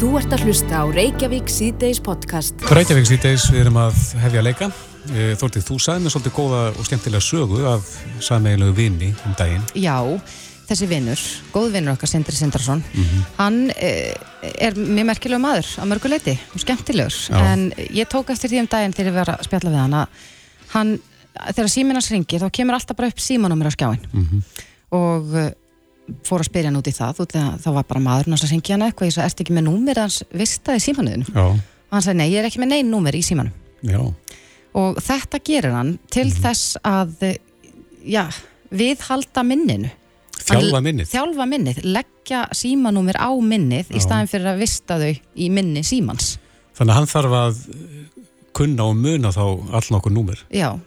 Þú ert að hlusta á Reykjavík C-Days podcast. Reykjavík C-Days, við erum að hefja að leika. Eh, Þórtið, þú sagði mér svolítið góða og skemmtilega sögu af sameigilegu vinni um daginn. Já, þessi vinnur, góð vinnur okkar, Sindri Sindrason, mm -hmm. hann eh, er mjög merkilega maður á mörguleiti og skemmtilegur. Já. En ég tók eftir því um daginn þegar ég var að spjalla við hann að hann, þegar síminans ringi, þá kemur alltaf bara upp símanúmer á skjáin. Mm -hmm. Og eh, fór að spyrja hann út í það og það var bara maður hans að syngja hann eitthvað. Ég sagði, ertu ekki með númer hans vistaði símanuðinu og hann sagði, nei, ég er ekki með neyn númer í símanu já. og þetta gerir hann til mm. þess að já, viðhalda minninu. Þjálfa minnið. þjálfa minnið, leggja símanúmer á minnið já. í staðin fyrir að vista þau í minni símans. Þannig að hann þarf að kunna og muna þá all nokkur númer. Já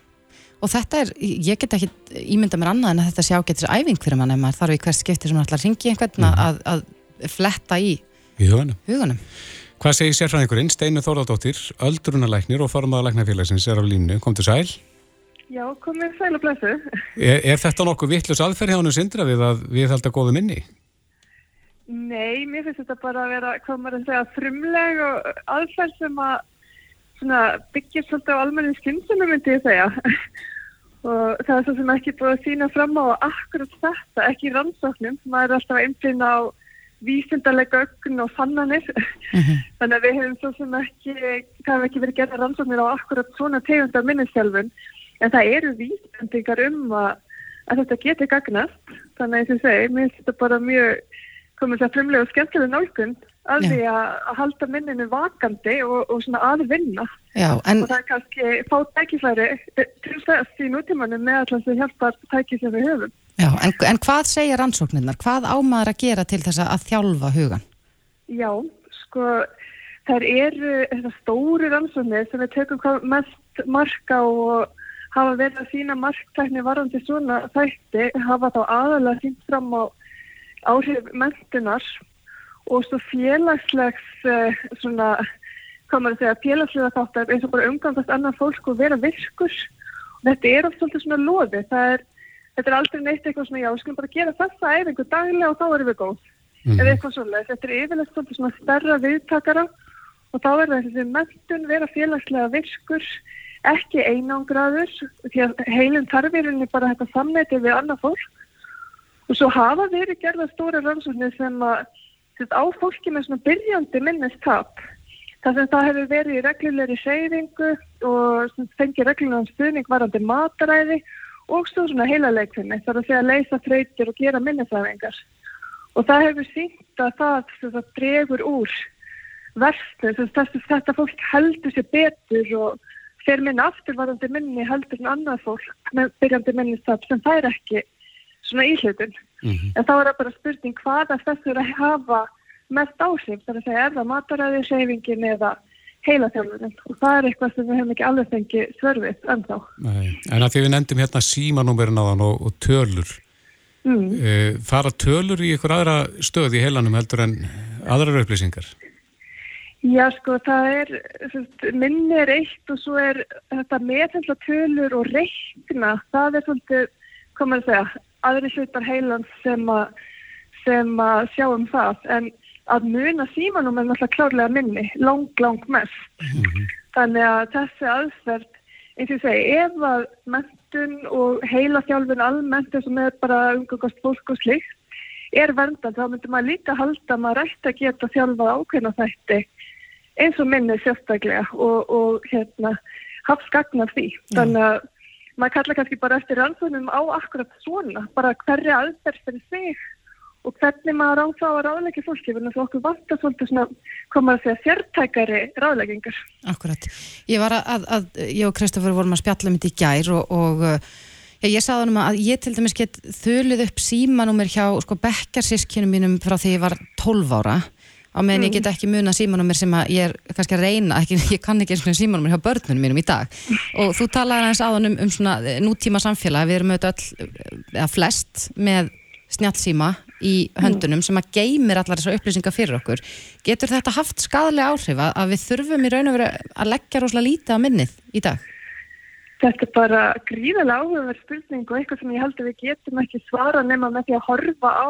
og þetta er, ég get ekki ímynda mér annað en að þetta sé ágættis æfing fyrir mann ef maður þarf í hvert skipti sem maður ætlar að ringi einhvern mm. að, að fletta í, í hugunum. hugunum Hvað segir sérfræðingurinn? Steinu Þóraldóttir öldrunalæknir og formaðalæknarfélagsins er á línu, kom til sæl Já, komið sæl og blessu er, er þetta nokkuð vittlust aðferð hjá hann sindra við að við held að góðu minni? Nei, mér finnst þetta bara að vera, hvað maður að segja, frumleg og aðferð sem að byggja svolítið á almenni skynsinu myndi ég segja og það er svo sem ekki búið að sína fram á akkurat þetta, ekki í rannsóknum maður er alltaf að einblýna á vísindarlega ögn og fannanir mm -hmm. þannig að við hefum svo sem ekki það hefur ekki verið gerða rannsóknir á akkurat svona tegund af minnisjálfun en það eru vísendingar um að, að þetta getur gagnast. Þannig að ég finnst þetta bara mjög komið það frumlega og skemmtilega nálgund að því að halda minninu vakandi og, og svona aðvinna Já, en... og það er kannski fát tækifæri til þess í nútímanum með alltaf sem hjálpar tæki sem við höfum Já, en, en hvað segja rannsóknirnar? Hvað ámaður að gera til þess að þjálfa hugan? Já, sko þær eru þetta stóri rannsóknir sem við tökum mest marka og hafa verið að sína marktækni varandi svona þætti hafa þá aðalega sínt fram á áhrif mentunar og svo félagslegs uh, svona, hvað maður segja, félagslega þáttar eins og bara umgangast annar fólk og vera virkur. Og þetta er oft svolítið svona lofi, það er þetta er aldrei neitt eitthvað svona, já, við skulum bara gera þessa æfingu daglega og þá erum við góð. Mm. eða eitthvað svolítið, þetta er yfirlega svolítið svona stærra viðtakara og þá er þessi mentun vera félagslega virkur ekki einangraður því að heilin þarfirinni bara þetta samneiti við annað fólk. Og svo hafa verið gerða stóra rannsóknir sem að á fólki með svona byrjandi minnistap. Það sem það hefur verið í reglulegri seyfingu og fengið reglulegan stuðning varandi mataræði og svo svona heila leikfinni. Það er að segja að leysa þrautir og gera minnisæfingar. Og það hefur sínt að það, það dregur úr verstu. Þetta fólk heldur sér betur og fer minna afturvarandi minni heldur en annað fólk með byrjandi minnistap sem fær ekki svona íhlutun. Mm -hmm. En þá er það bara spurning hvaða þessur að hafa mest áhrif, þar að segja er það mataræði, seyfingin eða heila þjálfurinn og það er eitthvað sem við hefum ekki alveg fengið svörfið ennþá. Nei, en að því við nefndum hérna símanúmerin á þann og, og tölur, mm. e, fara tölur í ykkur aðra stöð í heilanum heldur en aðrar upplýsingar? Já sko það er, minni er eitt og svo er þetta meðhendla tölur og reikna, það er svolítið, komur að segja, aðri hlutar heilans sem að, sem að sjá um það en að muna símanum er náttúrulega klárlega minni, lang, lang mest. Mm -hmm. Þannig að þessi aðferð, eins og ég segi, ef að mentun og heila þjálfun almennt eins og með bara umgangast fólk og slikt er verndað, þá myndir maður líka halda að maður ætti að geta þjálfað ákveðna þætti eins og minni sérstaklega og, og hérna, haft skagnar því. Þannig að maður kalla kannski bara eftir rannsóknum á akkurat svona, bara hverja aðferð fyrir sig og hvernig maður á þá að ráðleggja fólki þannig að okkur vantar svolítið svona koma að segja sértækari ráðleggingar. Akkurat, ég var að, að ég og Kristoffer vorum að spjalla um þetta í gær og, og já, ég sagði hann um að ég til dæmis get þöluð upp símanúmer hjá sko bekkarsískjunum mínum frá því ég var 12 ára á meðan mm. ég get ekki muna símanúmer sem að ég er kannski að reyna, ekki, ég kann ekki eins og símanúmer hjá börnunum mínum í dag og þú talaði aðeins áðan um, um svona nútíma samfélag, við erum auðvitað öll, flest með snjálfsíma í höndunum sem að geymir allar þessar upplýsingar fyrir okkur. Getur þetta haft skadalega áhrif að við þurfum í raun og veru að leggja rosalega lítið á minnið í dag? Þetta er bara gríðarlega áhugaverð spurning og eitthvað sem ég held að við getum ekki svara nema með því að horfa á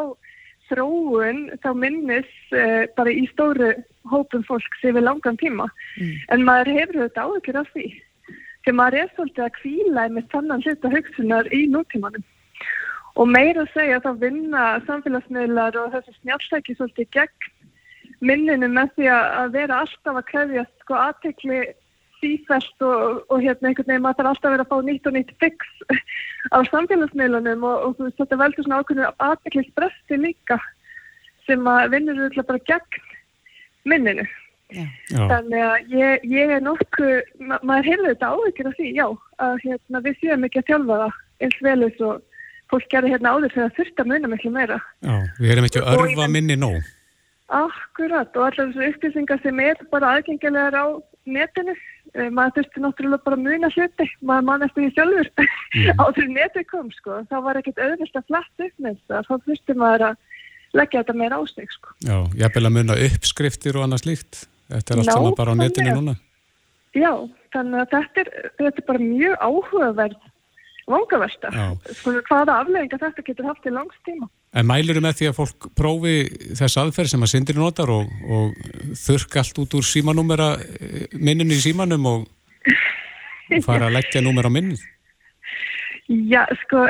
þróun þá minnis uh, bara í stóru hópum fólks yfir langan tíma mm. en maður hefur þetta áhugir af því sem maður er svolítið að kvíla með þannan hluta hugsunar í nútímanum og meira að segja þá vinna samfélagsmiðlar og þessi snjálfsæki svolítið gegn minninu með því að vera alltaf að krefjast sko aðtekli sífælt og, og hérna einhvern veginn maður þarf alltaf að vera að fá nýtt og nýtt fix á samfélagsmiðlunum og, og veist, þetta veldur svona ákveðinu aðtekli stresti líka sem að vinnur útla bara gegn minninu. Já. Þannig að ég, ég er nokkuð, ma maður heyrður þetta áhugir af því, já, að hérna, við séum ekki að þjálfa það eins velis og fólk gerði hérna áður þegar þurft að muna miklu meira. Já, við erum ekki að örfa minni nóg. Akkurat og allar þessu upplýsingar sem er bara aðgengilegar á netinu, maður þurfti náttúrulega bara að muna hluti, maður mann eftir því sjálfur mm. á því netið kom sko, þá var ekkert auðvist að flatta upp með það, þá þurfti maður að leggja þetta meira ástig sko. Já, ég vil að muna uppskriftir og annað slíkt, þetta er allt saman bara á netinu núna. Já, þannig að þetta er, þetta er bara mjög áhugaverð vangaversta. Sko, hvaða aflegginga þetta getur haft í langs tíma. En mælir þú með því að fólk prófi þess aðferð sem að syndir notar og, og þurrk allt út úr símanúmera eh, minninu í símanum og, og fara að leggja númer á minnið? Já, sko,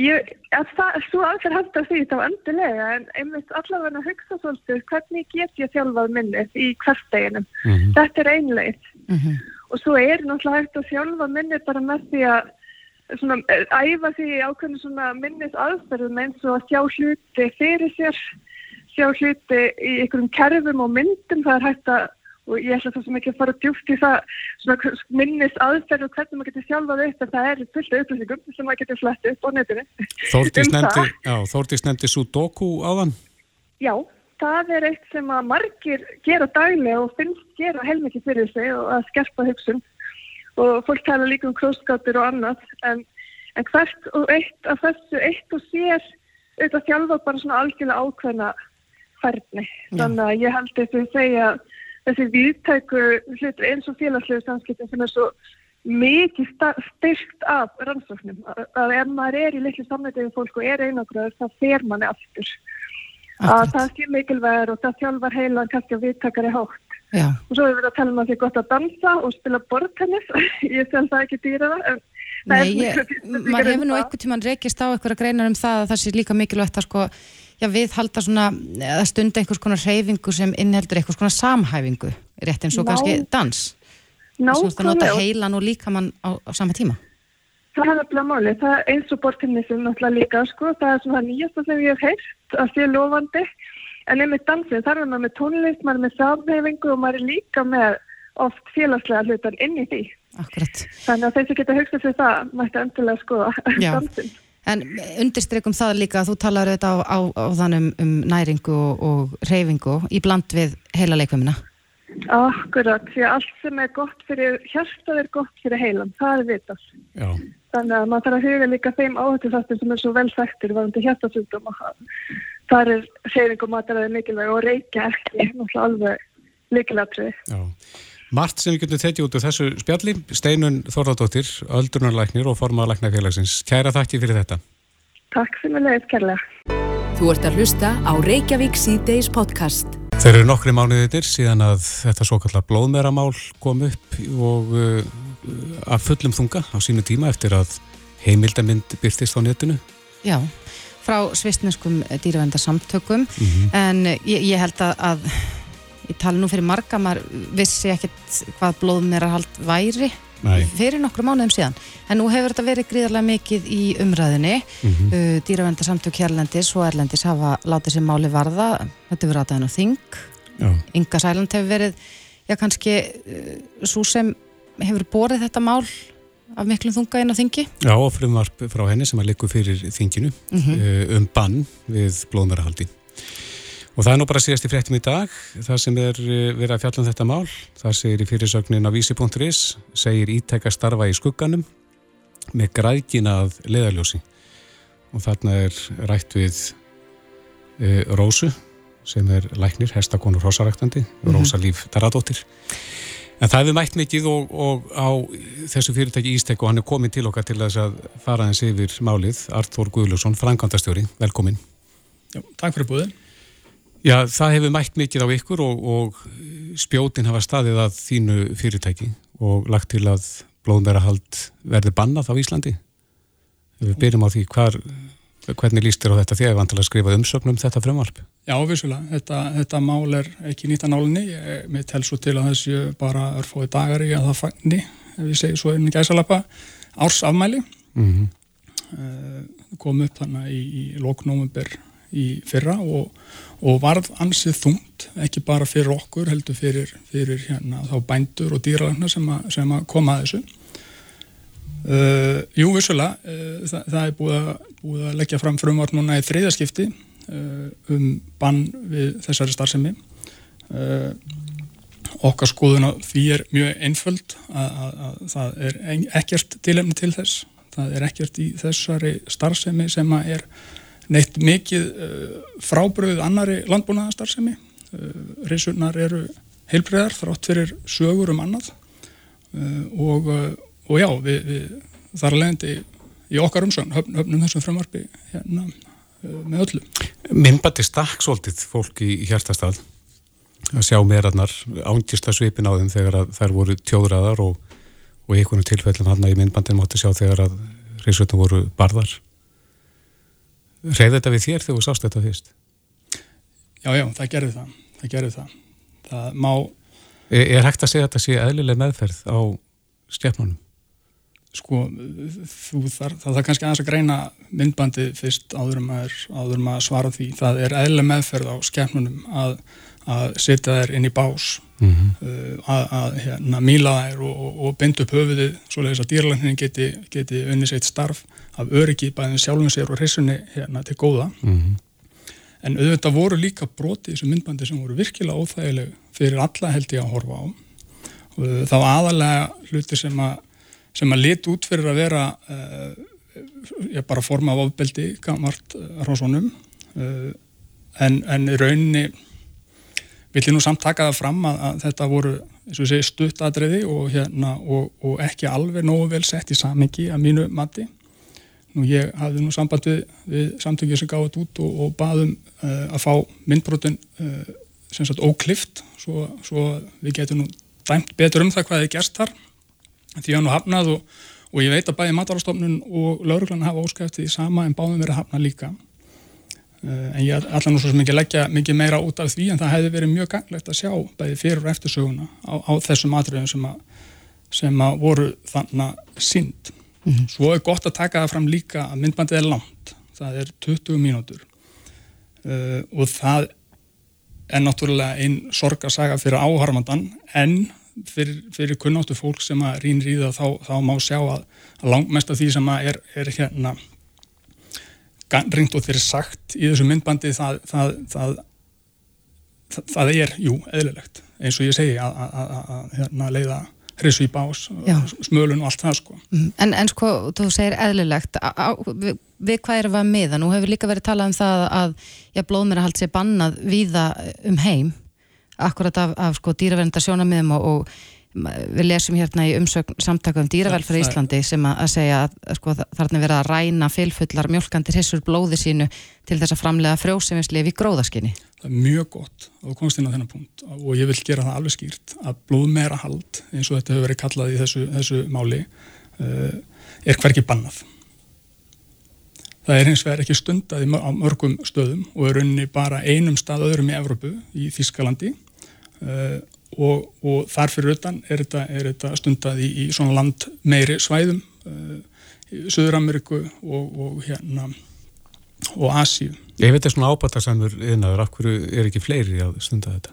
ég, það, svo aðferð haldar því þetta var öndilega en einmitt allavega að hugsa svolítið hvernig get ég þjálfað minnið í hversteginum. Mm -hmm. Þetta er einleið mm -hmm. og svo er náttúrulega hægt að þjálfa minnið bara með því að svona, eh, æfa því ákveðinu svona minnis aðferðum eins og að sjá hluti fyrir sér, sjá hluti í einhverjum kerfum og myndum, það er hægt að, og ég ætla það sem ekki að fara djúft í það, svona minnis aðferð og hvernig maður getur sjálfað upp, en það er fullt upplýsingum sem maður getur flett upp á netinu. Þórtís um Þórtís nefndi Sudoku áðan? Já, það er eitt sem að margir gera dæli og finnst gera heilmikið fyrir sig og að skerpa hugsun og fólk tala líka um króskátur og annað en, en hvert og eitt af þessu eitt og sér auðvitað þjálfa bara svona algjörlega ákveðna færni. Þannig að ég held þess að segja þessi viðtæku hlutur eins og félagslegu samskiptin sem er svo mikið styrkt af rannsóknum. Að ef maður er í litlu samveitegum fólk og er einagröður þá fer manni aftur. Að það sé mikilvægur og það þjálfar heilan kannski að viðtækari hátt. Já. og svo hefur við verið að tala um að það er gott að dansa og spila bortennis ég sel það ekki dýra það Nei, ég, maður hefur nú einhvern tíman rekist á einhverja greinar um það að það sé líka mikilvægt að sko, já við halda svona að stunda einhvers konar reyfingu sem innheldur einhvers konar samhæfingu rétt eins og Ná, kannski dans þess að nota heilan og líka mann á, á sama tíma. Það er alveg máli, það er eins og bortennisum náttúrulega líka sko, það er svona nýjasta sem ég hef heilt að sé lofandi En einmitt dansið, þar er maður með tónlist, maður með samhefingu og maður er líka með oft félagslega hlutan inn í því. Akkurat. Þannig að þeir sem geta hugsað fyrir það mætti endilega skoða dansin. En undirstrykum það líka að þú talar auðvitað á, á, á þann um, um næringu og, og reyfingu í bland við heila leikvömmina. Akkurat, því að allt sem er gott fyrir hjartað er gott fyrir heilan, það er vitað. Já. Þannig að maður þarf að huga líka þeim áhættu þáttum sem er svo vel þekktir varandi hjartasugdum og þar er mataræði mikilvæg og reykja ekki náttúrulega alveg líkilatriði. Mart sem við getum þetta út af þessu spjalli, Steinun Þorðardóttir, öldrunarlæknir og formalæknarfélagsins. Kæra þakki fyrir þetta. Takk sem er leiðis kærlega. Þú ert að hlusta á Reykjavík C-Days podcast. Þeir eru nokkri mánuðir síðan að þetta svo kallar blóðmeramál kom upp og uh, að fullum þunga á sínu tíma eftir að heimildamind byrtist á netinu. Já frá svistneskum dýravendarsamtökum mm -hmm. en ég, ég held að, að ég tala nú fyrir marga maður vissi ekkert hvað blóðmerarhald væri Nei. fyrir nokkru mánuðum síðan. En nú hefur þetta verið gríðarlega mikið í umræðinni mm -hmm. uh, dýravendarsamtök hérlendis og erlendis hafa látið sér máli varða. Þetta verið aðeins og þing. Inga Sæland hefur verið já kannski uh, svo sem hefur borið þetta mál af miklum þunga inn á þingi. Já, og frumvarp frá henni sem að likur fyrir þinginu mm -hmm. um bann við blóðmærahaldi. Og það er nú bara síðast í fréttum í dag, það sem er eh, verið að fjalla um þetta mál. Það segir í fyrirsögnin á vísi.is, segir ítækka starfa í skugganum með grækina að leðaljósi. Og þarna er rætt við e, Rósu, sem er læknir, hestakonur Rósaræktandi, mm -hmm. Rósa Líf Taradóttir. En það hefur mætt mikið og, og á þessu fyrirtæki Ístek og hann er komin til okkar til þess að fara hans yfir málið. Artur Guðlusson, frangandastjóri, velkomin. Já, takk fyrir búið. Já, það hefur mætt mikið á ykkur og, og spjótin hafa staðið að þínu fyrirtæki og lagt til að blóðmerahald verði bannað á Íslandi. Við byrjum á því hvar, hvernig líst þér á þetta því að ég vant að skrifa umsögnum þetta frumvarp? Já, vissulega. Þetta, þetta mál er ekki nýtt að nálinni. Mér tel svo til að þessu bara örfóði dagari að það fagni, ef ég segi svo einnig gæsalappa, árs afmæli. Mm -hmm. kom upp þannig í, í lóknómumber í fyrra og, og varð ansið þungt, ekki bara fyrir okkur, heldur fyrir, fyrir hérna, þá bændur og dýralegna sem, sem að koma að þessu. Uh, jú, vissulega, uh, það, það er búið að, búið að leggja fram frumvart núna í þriðaskipti Uh, um bann við þessari starfsemi. Uh, okkar skoðun á því er mjög einföld að, að, að það er ekkert tilhemni til þess. Það er ekkert í þessari starfsemi sem er neitt mikið uh, frábröðuð annari landbúnaðarstarfsemi. Reysurnar eru heilbreyðar þrátt fyrir sögur um annað. Og, og já við, við þar leðandi í okkar umsögn höfnum, höfnum þessum frumvarfi hérna með öllu. Minnbætti stakk svolítið fólk í hjartastað að sjá meðrannar ángista svipin á þeim þegar þær voru tjóðraðar og, og einhvern tilfellum hann í minnbændin mátti sjá þegar að reysvöldum voru barðar. Reyði þetta við þér þegar þú sást þetta fyrst? Já, já, það gerði það. Það gerði það. Það má... Er, er hægt að segja að þetta sé eðlileg meðferð á stjafnunum? Sko, þar, það er kannski aðeins að greina myndbandi fyrst áður að, áður að svara því það er eðlega meðferð á skemmnunum að, að setja þær inn í bás mm -hmm. uh, að, að hérna, míla þær og, og, og binda upp höfuðið svoleiðis að dýrlæknin geti, geti unni seitt starf af öryggi bæðin sjálfum sér og hrissunni hérna, til góða mm -hmm. en auðvitað voru líka broti þessu myndbandi sem voru virkilega óþægileg fyrir alla held ég að horfa á og þá aðalega hluti sem að sem að lit út fyrir að vera uh, ég bara forma af ofbeldi gamart hrósunum uh, en, en í rauninni vill ég nú samt taka það fram að, að þetta voru segi, stuttadriði og, hérna, og, og ekki alveg nógu vel sett í samengi að mínu mati. Nú ég hafði nú samband við, við samtöngið sem gáði út og, og baðum uh, að fá myndbrotin uh, sem sagt óklift svo, svo við getum nú dæmt betur um það hvað þið gerst þar því hann og hafnað og, og ég veit að bæði matarastofnun og lauruglan hafa óskæftið í sama en báðum verið að hafna líka. Uh, en ég ætla nú svo sem ekki að leggja mikið meira út af því en það hefði verið mjög ganglegt að sjá bæði fyrir og eftir söguna á, á þessum matriðum sem, sem að voru þannig að synd mm -hmm. svo er gott að taka það fram líka að myndbandið er langt. Það er 20 mínútur. Uh, og það er náttúrulega einn sorgasaga fyrir áharmandan en fyrir, fyrir kunnáttu fólk sem að rínir í það þá, þá má sjá að, að langmest af því sem að er, er hérna reynd og þeir sagt í þessu myndbandi það, það, það, það er, jú, eðlilegt eins og ég segi að, að, að hérna, leiða hrissu í bás, Já. smölun og allt það sko. Mm, en, en sko, þú segir eðlilegt, á, við, við hvað erum við að miða? Nú hefur líka verið talað um það að blóðmæra hald sér bannað viða um heim akkurat af, af sko dýraverndar sjónamiðum og, og við lesum hérna í umsögn samtaka um dýravelfur í Íslandi sem að, að segja að sko, þarna verða að ræna fylfullar mjölkandir hissur blóði sínu til þess að framlega frjósefinslið í gróðaskinni. Það er mjög gott að þú komst inn á þennan punkt og ég vil gera það alveg skýrt að blóðmera hald eins og þetta hefur verið kallað í þessu, þessu máli uh, er hverkið bannað. Það er hins vegar ekki stundað á mörgum stöðum og er unni bara einum stað öðrum í Evrópu, í Þískalandi og, og þar fyrir utan er þetta, er þetta stundað í, í svona land meiri svæðum í Suður-Ameriku og, og hérna og Asíu. Ég veit það svona ábatasamur yfirnaður, af hverju er ekki fleiri að stunda þetta?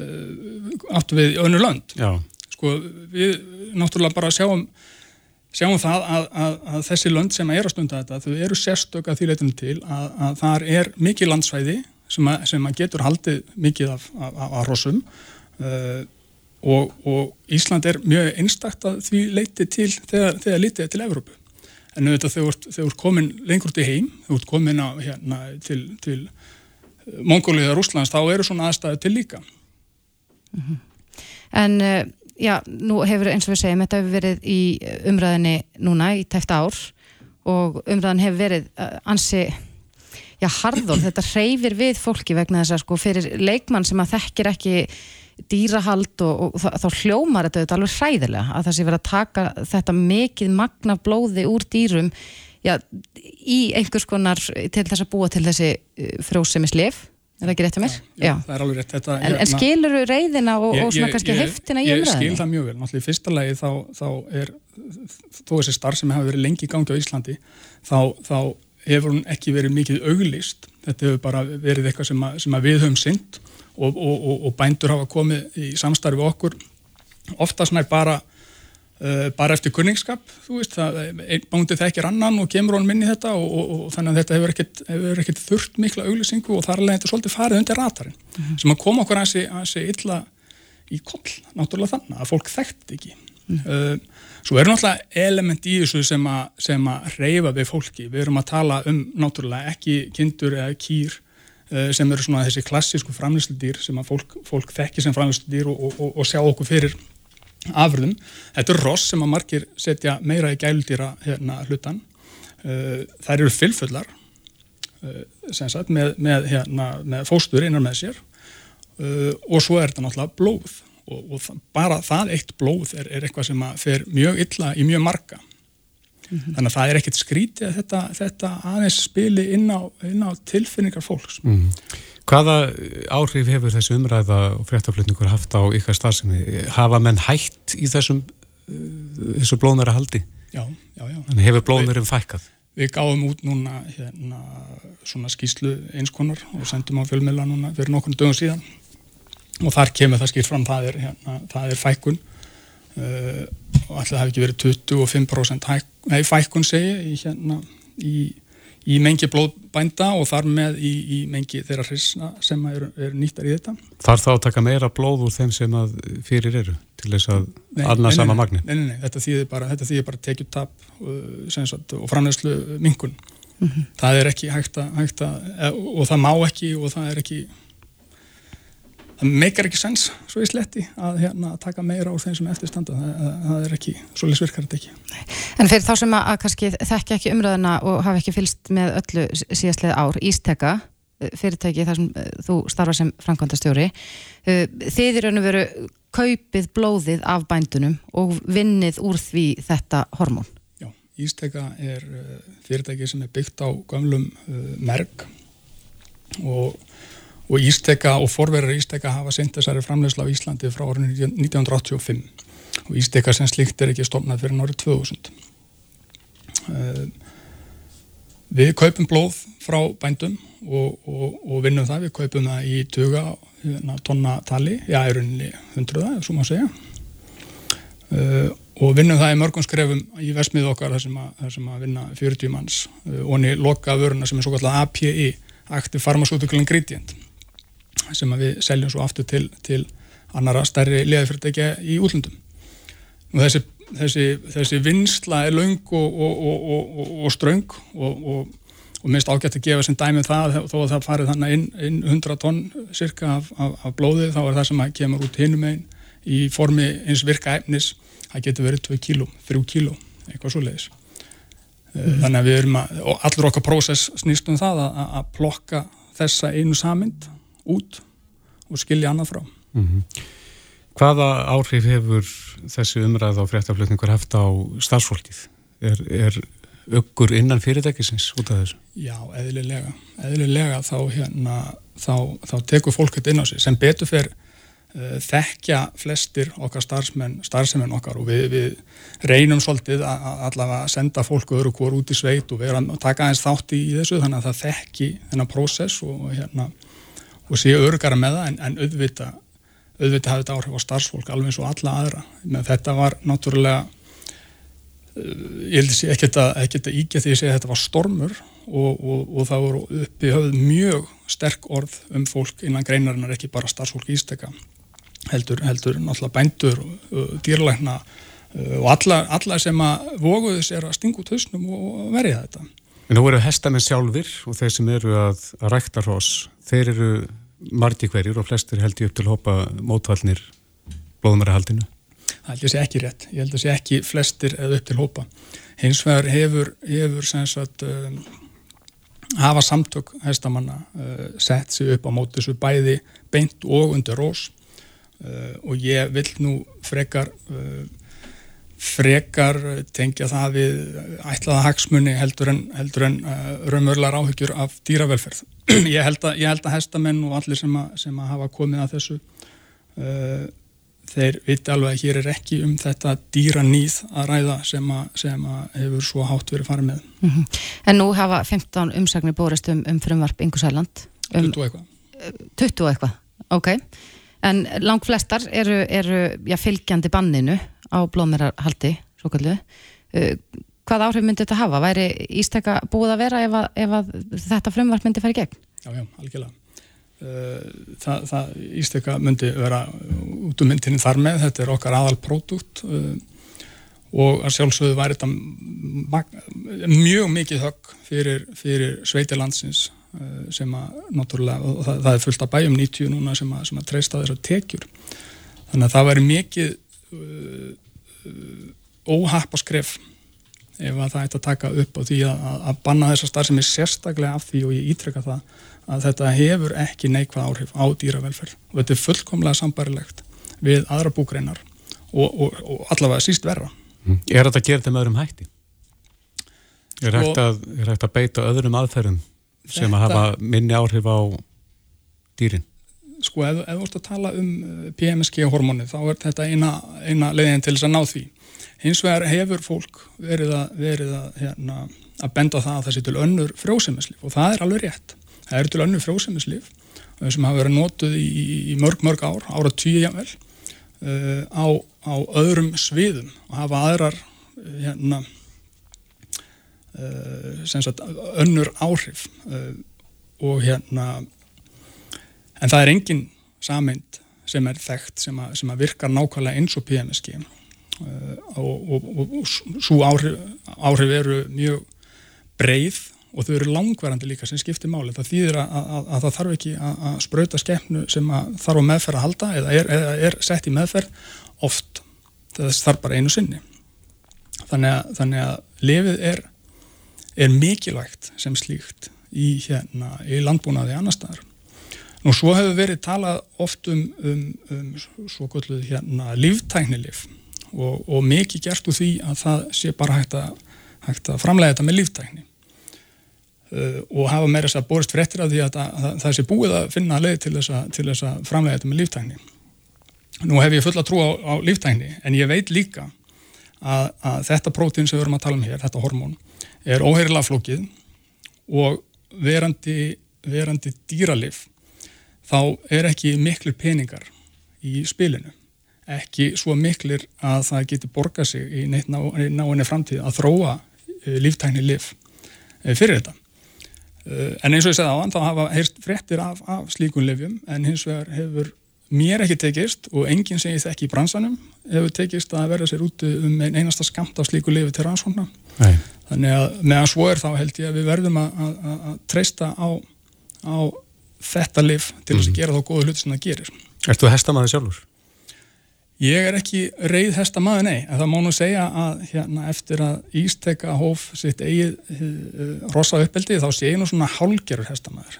Uh, áttu við í önnu land? Já. Sko við náttúrulega bara sjáum sjáum það að, að, að þessi lönd sem er að stunda þetta, þau eru sérstök að því leytunum til að, að þar er mikið landsvæði sem, sem getur haldið mikið af, af, af rossum uh, og, og Ísland er mjög einstakt að því leiti til þegar, þegar litið er til Evrópu. En auðvitað þegar þú ert komin lengur til heim, þú ert komin á, hérna, til, til Mongóliða Rúslands, þá eru svona aðstæðu til líka. Mm -hmm. En uh, já, nú hefur eins og við segjum, þetta hefur verið í umræðinni núna í tæft ár og umræðin hefur verið ansi, já, harðól, þetta reyfir við fólki vegna þess að sko fyrir leikmann sem að þekkir ekki dýrahald og, og þá, hljómar þetta auðvitað alveg hræðilega að það sé verið að taka þetta mikið magna blóði úr dýrum já, í einhvers konar til þess að búa til þessi uh, frjósemis-lif Er það ekki rétt að mér? Já, já, það er alveg rétt. Þetta, en, hérna, en skilur þú reyðina og, ég, og svona kannski heftina í umræðinu? Ég skil það mjög vel. Náttúrulega í fyrsta lagi þá, þá er, þó þessi starf sem hefur verið lengi í gangi á Íslandi, þá, þá hefur hún ekki verið mikið auglist. Þetta hefur bara verið eitthvað sem, að, sem að við höfum synd og, og, og bændur hafa komið í samstarfi okkur. Oftast nær bara Uh, bara eftir kunningskap, þú veist það, einn bándið þekkir annan og kemur honum inn í þetta og, og, og þannig að þetta hefur ekkert, hefur ekkert þurft mikla auglýsingu og þar er þetta svolítið farið undir ratarinn mm -hmm. sem að koma okkur að sé illa í koll, náttúrulega þannig að fólk þekkt ekki mm -hmm. uh, svo eru náttúrulega element í þessu sem að, sem að reyfa við fólki, við erum að tala um náttúrulega ekki kindur eða kýr uh, sem eru svona þessi klassísku framlýslu sem að fólk, fólk þekki sem framlýslu og, og sjá okkur fyrir afröðum. Þetta er ross sem að margir setja meira í gæludýra hérna hlutan. Uh, þær eru fylfullar uh, sagt, með, með, hérna, með fóstur innan með sér og svo er þetta náttúrulega blóð og, og það, bara það eitt blóð er, er eitthvað sem fer mjög illa í mjög marga. Mm -hmm. Þannig að það er ekkert skrítið að þetta, þetta aðeins spili inn á, inn á tilfinningar fólks. Mm -hmm. Hvaða áhrif hefur þessu umræða og fréttaflutningur haft á ykkar starfsemi? Hafa menn hætt í þessum uh, þessu blóðnæra haldi? Já, já, já. Þannig hefur blóðnærum fækkað? Við gáum út núna hérna, svona skýslu einskonar og sendum á fjölmjöla núna fyrir nokkurnu dögum síðan og þar kemur það skýrt fram, það er, hérna, það er fækkun uh, og alltaf hefur ekki verið 25% hæk, nei, fækkun segi í, hérna, í í mengi blóðbænda og þar með í, í mengi þeirra hrisna sem eru er nýttar í þetta. Þar þá að taka meira blóð úr þeim sem fyrir eru til þess að aðna sama magni? Nei, nei, nei, þetta þýðir bara, bara tekjutap uh, og framlegslu mingun. Mm -hmm. Það er ekki hægt að, hægt að og það má ekki og það er ekki það meikar ekki sens svo í sletti að hérna, taka meira úr þeim sem eftirstanda það, það er ekki, svolítið svirkar þetta ekki En fyrir þá sem að kannski þekkja ekki umröðina og hafa ekki fylst með öllu síðastlega ár, Ísteka eh, fyrirtæki þar sem eh, þú starfa sem framkvæmdastjóri eh, þið eru veru kaupið blóðið af bændunum og vinnið úr því þetta hormón. Já, Ísteka er fyrirtæki sem er byggt á gamlum merk og og Ísteka og forverðar Ísteka hafa sendt þessari framlegsla á Íslandi frá árinu 1985 og Ísteka sem slikt er ekki stofnað fyrir árið 2000 uh, Við kaupum blóð frá bændum og, og, og vinnum það, við kaupum það í tuga hérna, tonna tali, já, í rauninni hundruða, svo má segja. Uh, og vinnum það í mörgum skrefum í vesmið okkar þar sem að, þar sem að vinna 40 manns. Uh, og er loka vöruna sem er svo kallar API Active Pharmaceutical Ingredient sem við seljum svo aftur til, til annara stærri liðafyrirtækja í útlundum. Nú þessi, þessi, þessi vinsla er laung og, og, og, og ströng og minnst ágætt að gefa sem dæmið það þó að það farið þannig inn, inn 100 tonn cirka af, af, af blóðið þá er það sem kemur út hinum einn í formi eins virka efnis það getur verið 2 kíló, 3 kíló eitthvað svo leiðis mm. þannig að við erum að, og allur okkar prósess snýst um það að, að plokka þessa einu samind út og skilja annað frá. Mm -hmm. Hvaða áhrif hefur þessi umræð á fréttaflutningur haft á starfsfólkið? Er, er ökkur innan fyrirtækisins út af þessu? Já, eðlilega. Eðlilega þá, hérna, þá, þá tekur fólk þetta inn á sig sem betur fyrir uh, þekkja flestir okkar starfsmenn, starfsmenn okkar og við, við reynum svolítið að allavega senda fólk öðru hvort út í sveit og vera að taka aðeins þátt í þessu þannig að það þekki þennan prósess og hérna og séu örgara með það en, en auðvita auðvita hafði þetta áhrif á starfsfólk alveg eins og alla aðra. Men þetta var náttúrulega uh, ég held að sé að, að ígja því að segja að þetta var stormur og, og, og það voru uppi höfð mjög sterk orð um fólk innan greinarinnar ekki bara starfsfólk ístekka heldur, heldur náttúrulega bændur uh, dýrlækna uh, og alla, alla sem að voguðu sér að stinga út hausnum og verja þetta. En nú eru hestamenn sjálfur og þeir sem eru að, að rækta hross, þeir eru margi hverjur og flestir held ég upp til að hopa mótvallnir blóðumæra haldinu? Það held ég sé ekki rétt. Ég held að sé ekki flestir eða upp til að hopa. Hins vegar hefur, hefur sagt, um, hafa samtök hestamanna uh, sett sig upp á móti þessu bæði beint og undir rós uh, og ég vil nú frekar uh, frekar tengja það við ætlaða hagsmunni heldur en, heldur en uh, raunverulegar áhyggjur af dýravelferð. ég, held að, ég held að hestamenn og allir sem að, sem að hafa komið að þessu uh, þeir viti alveg að hér er ekki um þetta dýra nýð að ræða sem að, sem að hefur svo hátt verið farið með. Mm -hmm. En nú hafa 15 umsagnir bórist um, um frumvarp Ingu Sæland. Um, 20 eitthvað. 20 eitthvað, ok. En lang flestar eru, eru já, fylgjandi banninu á blóðmerarhaldi, svo kallu. Uh, hvað áhrif myndi þetta hafa? Væri ístekka búið að vera ef, að, ef að þetta frumvarp myndi í gegn? Já, já, algjörlega. Eh, það, það ístöka myndi vera út um myndinni þar með, þetta er okkar aðal pródúkt uh, og að sjálfsögðu væri þetta mjög mikið högg fyrir, fyrir sveitilandsins eh, sem að náttúrulega, og það, það er fullt af bæjum 90 núna sem að, sem að treysta þessar tekjur þannig að það væri mikið uh, óhappa skref ef að það ætti að taka upp á því að, að banna þessar starf sem er sérstaklega af því og ég ítrekka það að þetta hefur ekki neikvað áhrif á dýravelferð og þetta er fullkomlega sambarilegt við aðra búgreinar og, og, og allavega síst verra. Mm. Er þetta að gera þetta með öðrum hætti? Er hægt að, er hægt að beita öðrum aðferðum sem þetta, að hafa minni áhrif á dýrin? Sko, ef, ef þú ert að tala um uh, PMSG-hormóni þá er þetta eina, eina leiðin til þess að ná því. Hins vegar hefur fólk verið að, verið að, hérna, að benda það að það sé til önnur frjósemisliv og það er alveg rétt. Það eru til önnu frjósemislif sem hafa verið nótuð í, í mörg, mörg ár, ára tíu jável, uh, á, á öðrum sviðum og hafa aðrar uh, hérna, uh, sagt, önnur áhrif uh, og hérna, en það er engin sameind sem er þekkt sem, a, sem að virkar nákvæmlega eins og PMSG og, og, og, og svo áhrif, áhrif eru mjög breið og þau eru langverandi líka sem skiptir máli. Það þýðir að, að, að það þarf ekki að, að spröyta skemmnu sem þarf á meðferð að halda eða er, eða er sett í meðferð oft þess þarf bara einu sinni. Þannig að, þannig lefið er, er mikilvægt sem slíkt í, hérna, í landbúnaði annar staðar. Nú svo hefur verið talað oft um, um, um svo kvölduð hérna líftæknilif og, og mikið gert úr því að það sé bara hægt að, hægt að framlega þetta með líftækni Uh, og hafa meira þess að borist fréttir af því að, að, að það sé búið að finna leið til þess að, framlega þetta með líftækni. Nú hef ég fulla trú á, á líftækni en ég veit líka að þetta prótín sem við erum að tala um hér, þetta hormón, er óheirilega flókið og verandi, verandi dýralif þá er ekki miklu peningar í spilinu. Ekki svo miklir að það getur borgað sig í náinni framtíð að þróa eh, líftækni lif eh, fyrir þetta. Eh, en eins og ég segði á hann, þá hafa heyrst frettir af, af slíkun lifjum en hins vegar hefur mér ekki tekist og enginn segist ekki í bransanum hefur tekist að verða sér út um ein einasta skamt af slíku lifi til rannsóknar. Þannig að meðan svo er þá held ég að við verðum að, að, að treysta á, á þetta lif til þess mm. að gera þá góðu hluti sem það gerir. Erstu að hesta maður sjálfur? Ég er ekki reyð hestamaður, nei, en það má nú segja að hérna, eftir að Ísteka hóf sitt eigið uh, rosa uppeldi þá sé ég nú svona hálgerur hestamaður.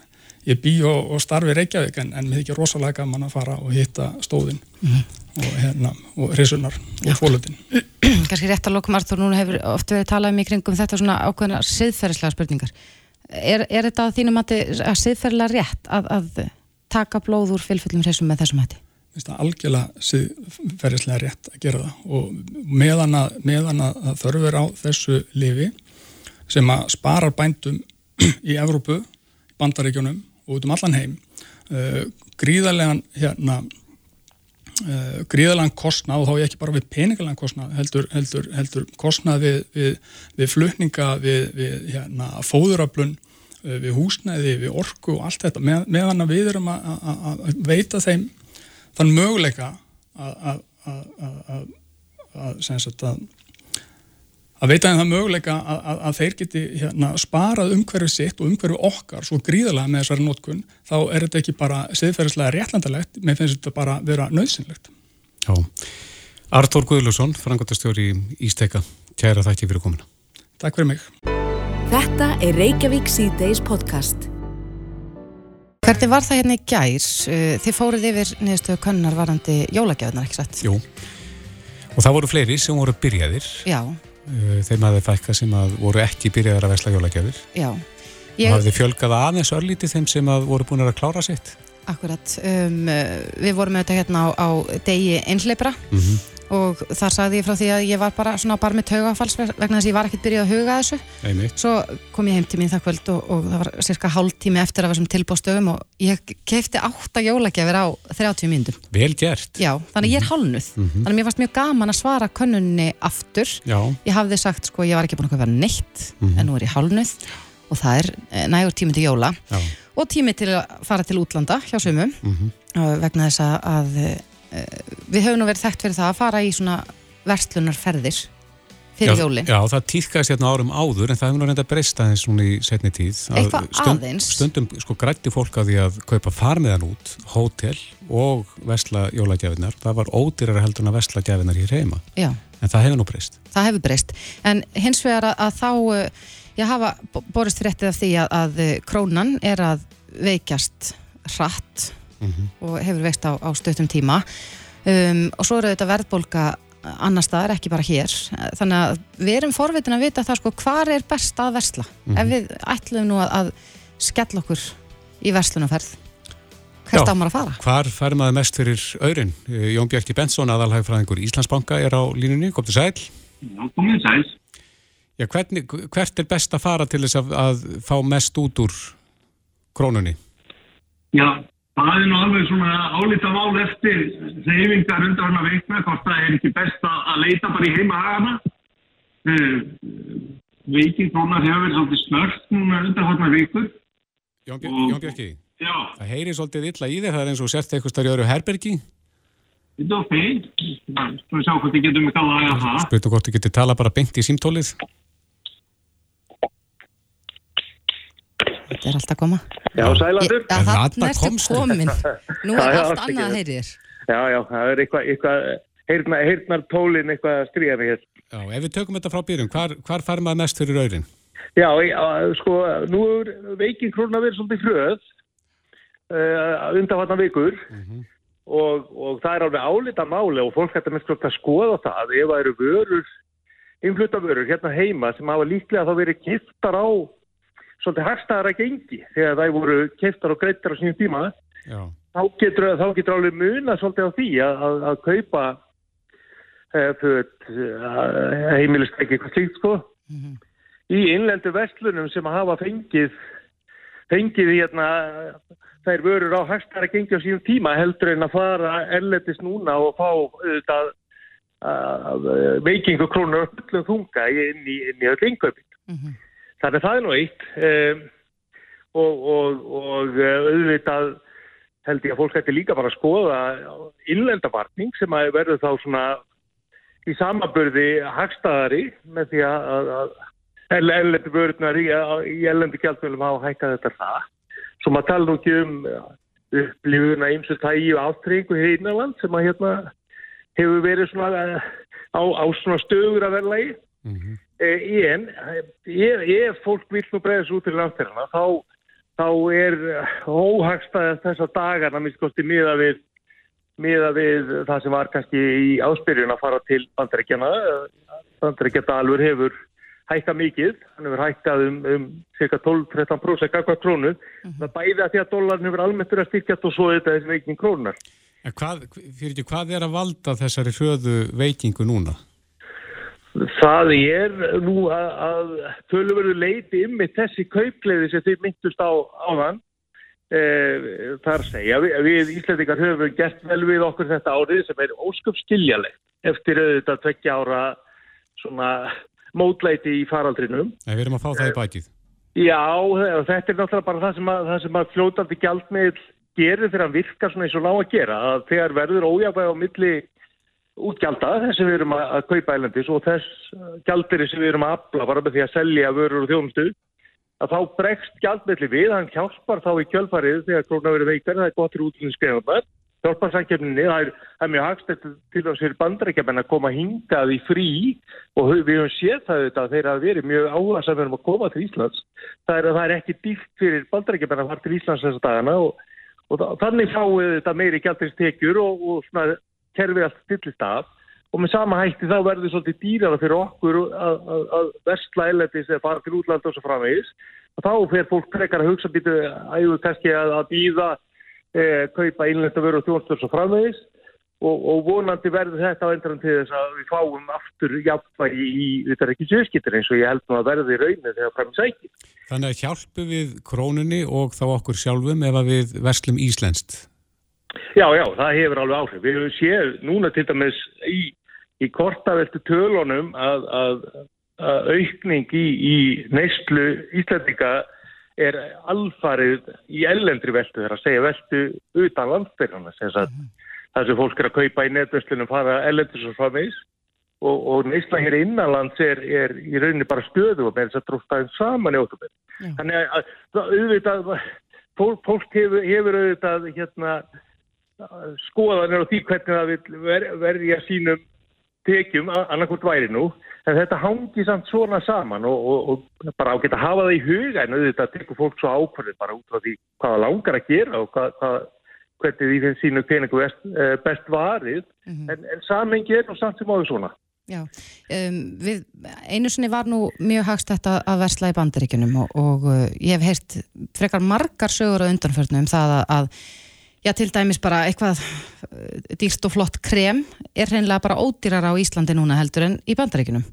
Ég bý og, og starfi Reykjavík en, en mér ekki rosalega gaman að fara og hitta stóðin mm. og, hérna, og risunar og fólöldin. Kanski rétt að lokum Artur, núna hefur oft verið talað um í kringum þetta svona ákveðina siðferðislega spurningar. Er, er þetta að þínum að, að siðferðilega rétt að, að taka blóð úr fylgföllum resum með þessum hætti? Algjörlega siðferðislega rétt að gera það. Og meðan að, meðan að þörfur á þessu lifi sem að spara bændum í Evrópu, bandaríkjónum og út um allan heim uh, gríðarlegan hérna uh, gríðarlegan kostnað og þá ekki bara við peningalega kostnað heldur, heldur, heldur kostnað við, við, við flutninga, við, við hérna, fóðuraflun uh, við húsnæði, við orku og allt þetta. Með, meðan við erum að veita þeim þann möguleika að að að veita þeim það möguleika að, að, að þeir geti hérna, sparað umhverfið sitt og umhverfið okkar svo gríðarlega með þessari nótkunn þá er þetta ekki bara siðferðislega réttlandalegt með finnst þetta bara vera nöðsynlegt Já, Artur Guðlusson frangotastjóri í Ísteka, kæra þakki fyrir komina Takk fyrir mig. Þetta er Reykjavík C-Days podcast. Hvernig var það hérna í gær? Uh, Þið fóruð yfir niðurstöðu könnar varandi jólagjafnar, ekki satt? Jú. Og það voru fleiri sem voru byrjaðir. Já, Uh, Þeim hafði fækka sem að voru ekki byrjaðar að vesla jólagjafir. já. Ég... Og hafði fjölgað aðeins örlítið þeim sem að voru búin að klára sitt. Akkurat, um, uh, við vorum auðvitað hérna á, á degi einhleipra Mm og þar sagði ég frá því að ég var bara svona bara með taugafalls vegna þess að ég var ekkert byrjuð að huga þessu. Einmitt. Svo kom ég heim til mín það kvöld og, og það var cirka hálf tími eftir að þessum tilbústöfum og ég keipti átta jólagjafir á 30 mínútum. Vel gert. Já, þannig ég er hálnuð. Þannig að mér fannst mjög gaman að svara könnunni aftur. Já. Ég hafði sagt sko ég var ekki búin að vera neitt en nú er ég hálnuð og það er eh, nægur tími til jóla Já. og tími til að fara til útlanda hjá sumum Mhm. uh, vegna þess að, að uh, við höfum nú verið þekkt fyrir það að fara í svona verslunarferðir fyrir já, jólin. Já, það týrkaðist hérna árum áður en það hefur nú reynda breyst aðeins svona í setni tíð. Að Eitthvað aðeins. Stundum sko grætti fólk á því að kaupa farmiðan út, hótel og vesla jólagjafinnar. Það var ódýrara heldur en að vesla gjafinnar hér heima. Já, En það hefur nú breyst. það hefur breyst. En hins vegar að, að þá, ég hafa b- borist fréttið af því að, að uh, krónan er að veikjast hratt og hefur veikst á, á stöttum tíma um, og svo eru þetta verðbólka annar staðar, ekki bara hér þannig að við erum forvitin að vita það sko hvar er best að versla ef við ætlum nú að, að skella okkur í verslunarferð Já. hvert á maður að fara? Hvar fær maður mest fyrir aurin? Jón Bjarki Bensson, aðalhægfræðingur Íslandsbanka, er á línunni. Kom til sæl. Já, komið sæl. Já, hvernig, hvert er best að fara til þess að, að fá mest út úr krónunni? Já, það er nú alveg svona álita mál eftir reyfingar undan hana veikna, hvort það er ekki best að leita bara í heima hagana. Uh, Veikin krónar hefur verið svolítið snört núna undan hana vikur. Jón, Jón Bjarki, Já, það heyri svolítið illa í þig, það er eins og sért eitthvað starf í öru herbergi. þetta er ok. Hvort þið. Spurtu hvort þú getur tala bara beint í símtólið. Þetta er alltaf koma Já, sælandur. Ég- Já, Þarna ertu komstu. komin Nú er Já, allt annað að heyri þér Já, já, það er eitthvað, eitthvað heyrna, heyrnar tólin eitthvað að stríða mig hér. Já, ef við tökum þetta frá byrjun, hvar, hvar fær maður mest fyrir aurin? Já, sko, nú er veikin krónar verið svolítið hröð uh, undanfatna vikur og, og það er alveg álita máli og fólk hættar mest að skoða það ef það eru vörur, innflutta vörur hérna heima sem hafa líklega þá verið kiftar á svolítið hagstæðara gengi þegar það voru kiftar og greittar á sínum tíma Já, þá getur, þá getur alveg muna svolítið á því að, að, að kaupa uh, föt, uh, heimilistæki, eitthvað slíkt sko. Í innlendu vestlunum sem að hafa fengið, fengið hérna, þær vörur á hagstæra gengi á sínum tíma heldur en að fara erlendis núna og fá auðvitað uh, veikingu krónur og fullum þunga inn í, í öll innkaupin. Þannig að það er nú eitt um, og, og, og uh, auðvitað held ég að fólk hætti líka bara að skoða innlendavarning sem að verður þá svona í samaburði hagstaðari með því að, að ellendi vörðnar í, í ellendi gjaldmjölum hafa hækkað þetta það. Svo maður tala nú ekki um upplifuna eins og tægi og áttringu hér innanland sem að hérna hefur verið svona eh, á, á svona stöður að verða í. Eh, En ef, ef fólk vil nú breyðast út til landferðina þá, þá er óhagstæðast þessa dagana minnst kosti miða við, miða við það sem var kannski í áspyrjun að fara til bandarækjana. Bandarækjadalur hefur hækkað mikið, hann hefur hækkað um, um cirka 12-13% kakvað krónu. Það bæði að því að dólarin hefur almennt verið að styrkjast og svo þetta þessi veikin krónunar. en hvað, fyrir ekki, hvað er að valda þessari hröðu veikingu núna? Það er nú að, að tölurverðu leiti ymmið þessi kaupgleði sem þið myndust á áðan. E, þar segja, við, við Íslandingar höfum gert vel við okkur þetta árið sem er ósköp skiljalegt eftir auðvitað tveggja ára svona mótleiti í faraldrinum. Nei, við erum að fá það í bakið. Já, þetta er náttúrulega bara það sem að, það sem að fljótandi gjaldmiðl gerir þegar hann virkar svona eins og ná að gera. Að þegar verður ójafæg á milli útgjalda þess sem við erum að, að kaupa ælendis og þess gjaldir sem við erum að afla bara með því að selja vörur og þjónustu að þá bregst gjaldmiðli við, hann hjálpar þá í kjölfarið þegar krónar verið veikar, það er gott fyrir útlunni skrefanar hjálparsankjöfninni, það er, það er mjög hagstætt til þess fyrir bandarækjaman að koma hingað í frí og við höfum séð það auðvitað að þeir hafa verið mjög áhuga saman um að koma til Íslands. Það er, það er ekki dýrt fyrir bandarækjaman að fara til Íslands þessa dagana og, og þannig fáið þetta meiri gæltinstekjur og, og svona kerfið allt stillist af og með sama hætti þá verður svolítið dýrara fyrir okkur að, versla eletis eða fara til útland og svo framvegis og þá fer fólk frekar að hugsa býtu ægur kannski að, að býða e, kaupa einlenda veru og þjónstur og svo framvegis og, og vonandi verður þetta á endran til þess að við fáum aftur jafnvægi í þetta er ekki sjöskittir eins og ég held nú að verði í raunin þegar fram í sæki. Þannig að hjálpu við krónunni og þá okkur sjálfum ef að við verslum íslenskt? Já, já, það hefur alveg áhrif. Við hefum séð núna til dæmis í í kortaveltu tölunum að, að, að aukning í, í neyslu Íslandika er alfarið í ellendri veltu þegar að segja veltu utan landstyrjana mm. það sem fólk er að kaupa í netverslunum fara ellendri svo framvegs og, og neysla hér innanlands er, er í rauninni bara stöðu og með þess að dróstaðin saman í óttumir mm. þannig að auðvitað fólk, fólk hefur, hefur auðvitað hérna skoðanir á því hvernig það vil ver, verja sínum tekjum annarkort væri nú. En þetta hangi samt svona saman og, og, og bara ágætt að hafa það í huga en auðvitað tekur fólk svo ákvörði bara út frá því hvaða langar að gera og hvað, hvað, hvernig því þeim sínu peningu best, eh, best varið. Mm -hmm. en, en samengi er nú samt sem áður svona. Já, um, við, einu sinni var nú mjög hagst þetta að versla í bandaríkunum og, og uh, ég hef heyrt frekar margar sögur á undanförnum um það að, að já til dæmis bara eitthvað eh, dýrst og flott krem er hreinlega bara ódýrar á Íslandi núna heldur en í bandaríkinum.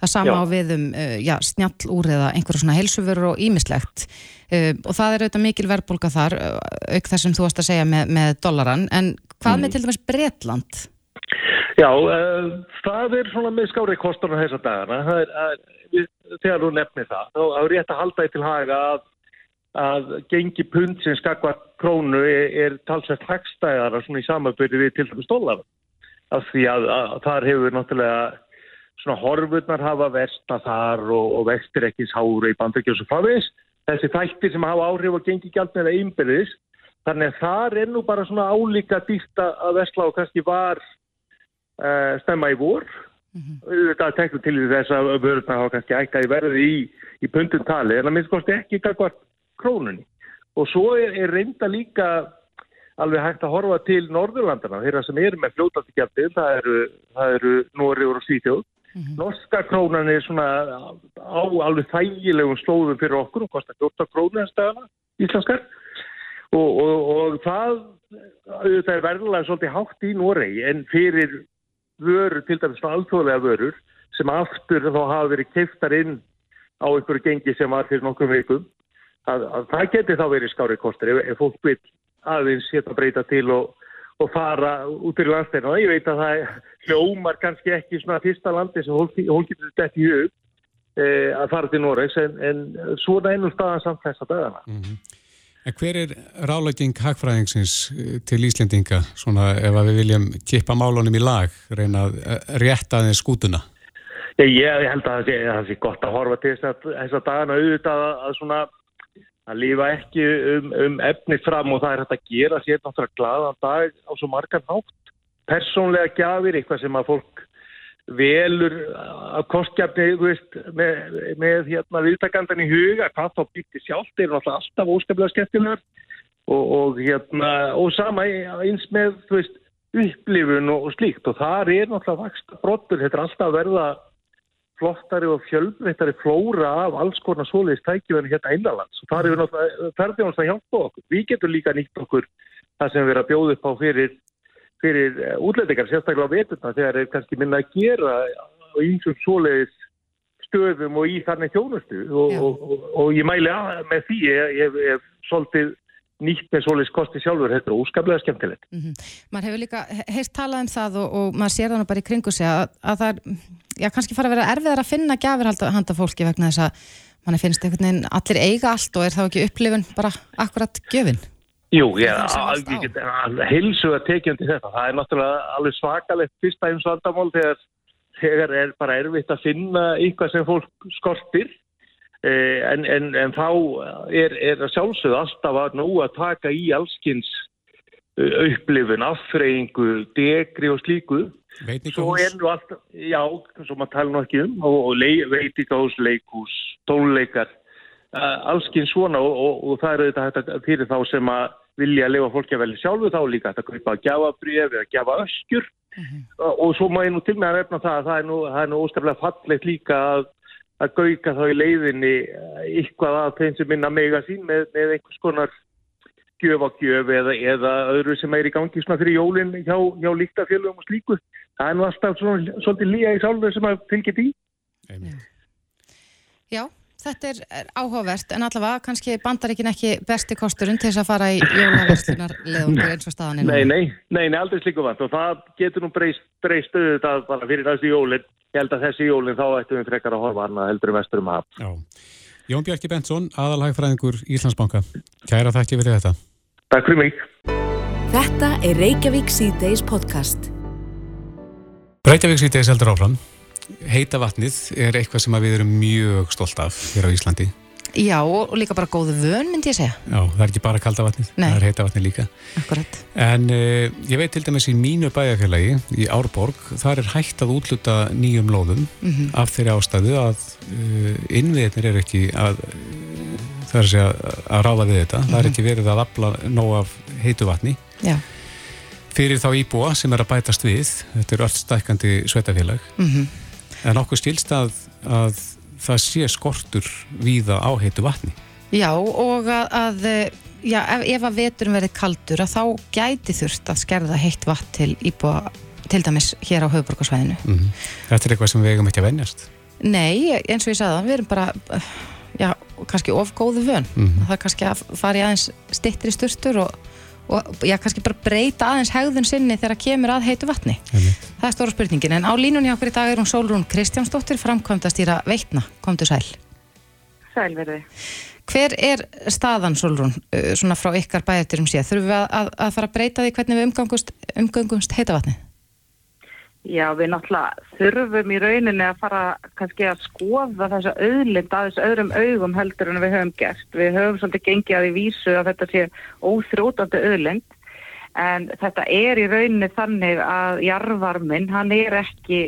Það sama já. á við um uh, já, snjallúr eða einhverjum svona helsuförur og ímislegt uh, og það er auðvitað mikil verðbólka þar auk þess sem þú varst að segja með, með dollaran en hvað mm. með til dæmis Breitland? Já, uh, það er svona með skári kostunum þessa dagana það er, að, þegar þú nefnir það þá er rétt að halda því til haga að að gengi pund sem skakvar krónu er, er talsvægt hagstæðara svona í samarbyrði við til dæmis dólar af því að, að þar hefur náttúrulega svona horfurnar hafa versta þar og, og vextir ekki sáru í bandryggjum sem fáiðis þessi þættir sem hafa áhrif og gengi gælt með það einbyrðis þannig að þar er nú bara svona álíka dýsta að versla og kannski var uh, stemma í vor. Mm -hmm. þetta tekur til þess að vörðuna hafa kannski ækkaði verði í, í pundum tali en það minnst kosti ekki kakvart krónunni. Og svo er, er reynda líka alveg hægt að horfa til Norðurlandana, þeirra sem eru með fljótandi gjaldið, það eru, eru Nóriður og Svíþjóð. Mm -hmm. Norska krónan er svona á alveg þægilegum slóðum fyrir okkur og kostar 14 krónu en stafana íslenskar og, og, og það auðvitað er verðilega svolítið hátt í Noregi en fyrir vörur, til dæmis alþjóðlega vörur sem aftur þá hafa verið keiftar inn á einhverju gengi sem var fyrir nokkur veikum að, að það geti þá verið skári kostur ef, ef fólk vil aðeins hérna breyta til og, og fara út í landsteina og ég veit að það hljómar kannski ekki svona fyrsta landi sem hólk getur þetta í hug e, að fara til Noregs en, en svona ennum staðan samt þess að döðana. Mm -hmm. En hver er rálegging hagfræðingsins e, til Íslendinga svona ef við viljum kippa málunum í lag, reyna að e, rétta þeim skútuna? Ég, ég held að það sé, það sé gott að horfa til þess að dagana auðvitað að svona að lifa ekki um, um efni fram og það er hægt að gera sér náttúrulega gladan dag á svo margar nátt. Personlega gafir, eitthvað sem að fólk velur að kostgjafni með, með hérna, viðtakandan í huga, hvað þá byggt í sjálf, þeir eru náttúrulega alltaf óskaplega skemmtilegar og, og, hérna, og sama eins með veist, upplifun og, og slíkt og þar er náttúrulega vaksta brottur, þetta er alltaf að verða flottari og fjölbreyttari flóra af alls konar soliðist tækjum hérna einnalands og það er náttúrulega ferðjónast að hjálpa okkur. Við getum líka nýtt okkur það sem við erum að bjóða upp á fyrir, fyrir eh, útlætingar, sérstaklega á veturna þegar er kannski minna að gera á einsum soliðist stöðum og í þannig þjónustu og, og, og, og ég mæli að með því ég hef svolítið nýtt með soliðist kosti sjálfur, þetta er óskaplega skemmtilegt. Mm -hmm. Man hefur líka heist talað um það og maður sér það nú bara í kringu sig að, að það er já, kannski fara að vera erfiðar að finna gafir handa fólki vegna þess að manni finnst einhvern veginn allir eiga allt og er þá ekki upplifun bara akkurat göfin? Jú, ég hilsu að tekja undir þetta. Það er náttúrulega alveg svakalegt fyrsta eins vandamál þegar, þegar er bara erfitt að finna eitthvað sem fólk skortir eh, en, en, en þá er, er sjálfsögð alltaf að nú að taka í allskins upplifun, affreyingu, degri og slíku. Svo er nú alltaf, já, svo maður tala nú ekki um, og, og lei- veitingahús, leikhús, tónleikar, uh, allskinn svona og, og, og það er auðvitað hægt að fyrir þá sem að vilja að lifa fólki að velja sjálfu þá líka að kaupa gjafabrjöf eða gjafa öskjur og, og svo má ég nú til með að nefna það að það er nú, það er nú óstaflega fallegt líka að, að gauka þá í leiðinni eitthvað að þeim sem minna mega sín með, með einhvers konar gjöf á gjöf eða, eða öðru sem er í gangi svona fyrir jólinn hjá, hjá líktafélugum og slíku. Það er nú alltaf svona, svolítið lía í sálfur sem að fylgja því. einmitt. Já, þetta er, er áhugavert en allavega kannski bandar ekki besti kosturinn til þess að fara í jólaverslunar leðungur eins og staðan er Nei, nei, nei, nei, aldrei slíku vant og það getur nú breyst, breyst auðvitað bara fyrir þessi jólinn. Ég held að þessi jólinn þá ættum við frekar að horfa hana heldur um vestur um haf. Já. Jón Bjarki Bentsson, aðalhægfræðingur Íslandsbanka. Kæra þakki fyrir þetta. Takk fyrir mig. Þetta er Reykjavík C-Days podcast. Reykjavík síðdeis heldur áfram. Heita vatnið er eitthvað sem að við erum mjög stolt af hér á Íslandi. Já, og, líka bara góðu vön myndi ég segja. Já, það er ekki bara kalda vatnið, Nei. það er heita vatnið líka. Akkurat. En uh, ég veit til dæmis í mínu bæjarfélagi í Árborg, þar er hægt að útluta nýjum lóðum af þeirri ástæðu að uh, innviðinir er ekki að, það er að, segja, að ráða við þetta. Það er ekki verið að afla nóg af heitu vatni Já. fyrir þá íbúa sem er að bætast við. Þetta eru allt stækkandi sveitafélag. Mm En okkur stilst að, að það sé skortur víða á heitu vatni. Já, og að, að já, ef, ef að veturum verið kaldur að þá gæti þurft að skerða heitt vatn til íbúa til dæmis hér á höfuborgarsvæðinu. Mm Þetta er eitthvað sem við eigum ekki að venjast. Nei, eins og ég sagði við erum bara kannski of góðu vön Mhm. það er kannski að fara í aðeins stittri sturtur og, og já, kannski bara breyta aðeins hegðun sinni þegar kemur að heitu vatni. Einmitt. Það er stóra spurningin, en á línunni okkur í dag er hún Sólrún Kristjánsdóttir, framkvæmdastýra Veitna, komdu sæl. Sælverði. Hver er staðan, Sólrún, uh, svona frá ykkar bæjarturum séð? Þurfum við að, að, að fara að breyta því hvernig við umgangust, umgangumst heita vatni? Já, við náttúrulega þurfum í rauninni að fara kannski að skoða þessa auðlind að þessu öðrum augum heldur en við höfum gert. Við höfum svolítið gengið að því vísu að þetta sé óþrótandi auðlind en þetta er í rauninni þannig að jarðvarminn, hann er ekki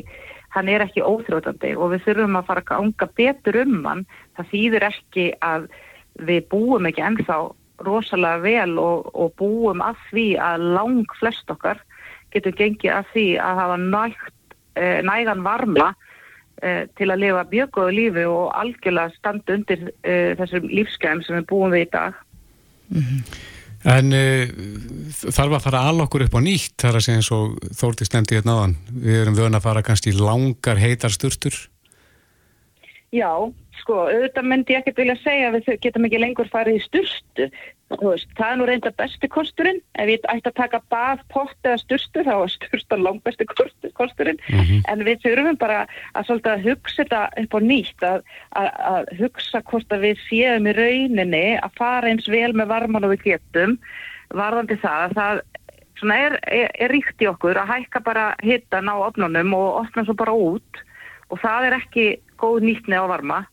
hann er ekki óþrótandi og við þurfum að fara að ganga betur um hann. Það þýðir ekki að við búum ekki ennþá rosalega vel og, og búum að því að lang flest okkar getur gengið að því að hafa nægt, eh, nægan varma eh, til að lifa bjögóðu lífi og algjörlega standa undir eh, þessum lífskeiðum sem við búum við í dag. En uh, þarf að fara al okkur upp á nýtt þar að segja eins og Þórti stemdi hérna áðan. Við erum vöna að fara kannski langar heitar sturtur. Já, sko, auðvitað myndi ég ekkert vilja segja að við getum ekki lengur farið í Veist, það er nú reynda besti kosturinn. Ef ég ætti að taka bað, pott eða sturstu, þá er stursta langbesti kost- kosturinn. En við þurfum bara að, svolítið að hugsa þetta upp á nýtt, að, að, að hugsa hvort að við séum í rauninni að fara eins vel með varman og við getum. Varðandi það, að það er, er, er ríkt í okkur að hækka bara hittan á opnunum og opna svo bara út og það er ekki góð nýtni á varma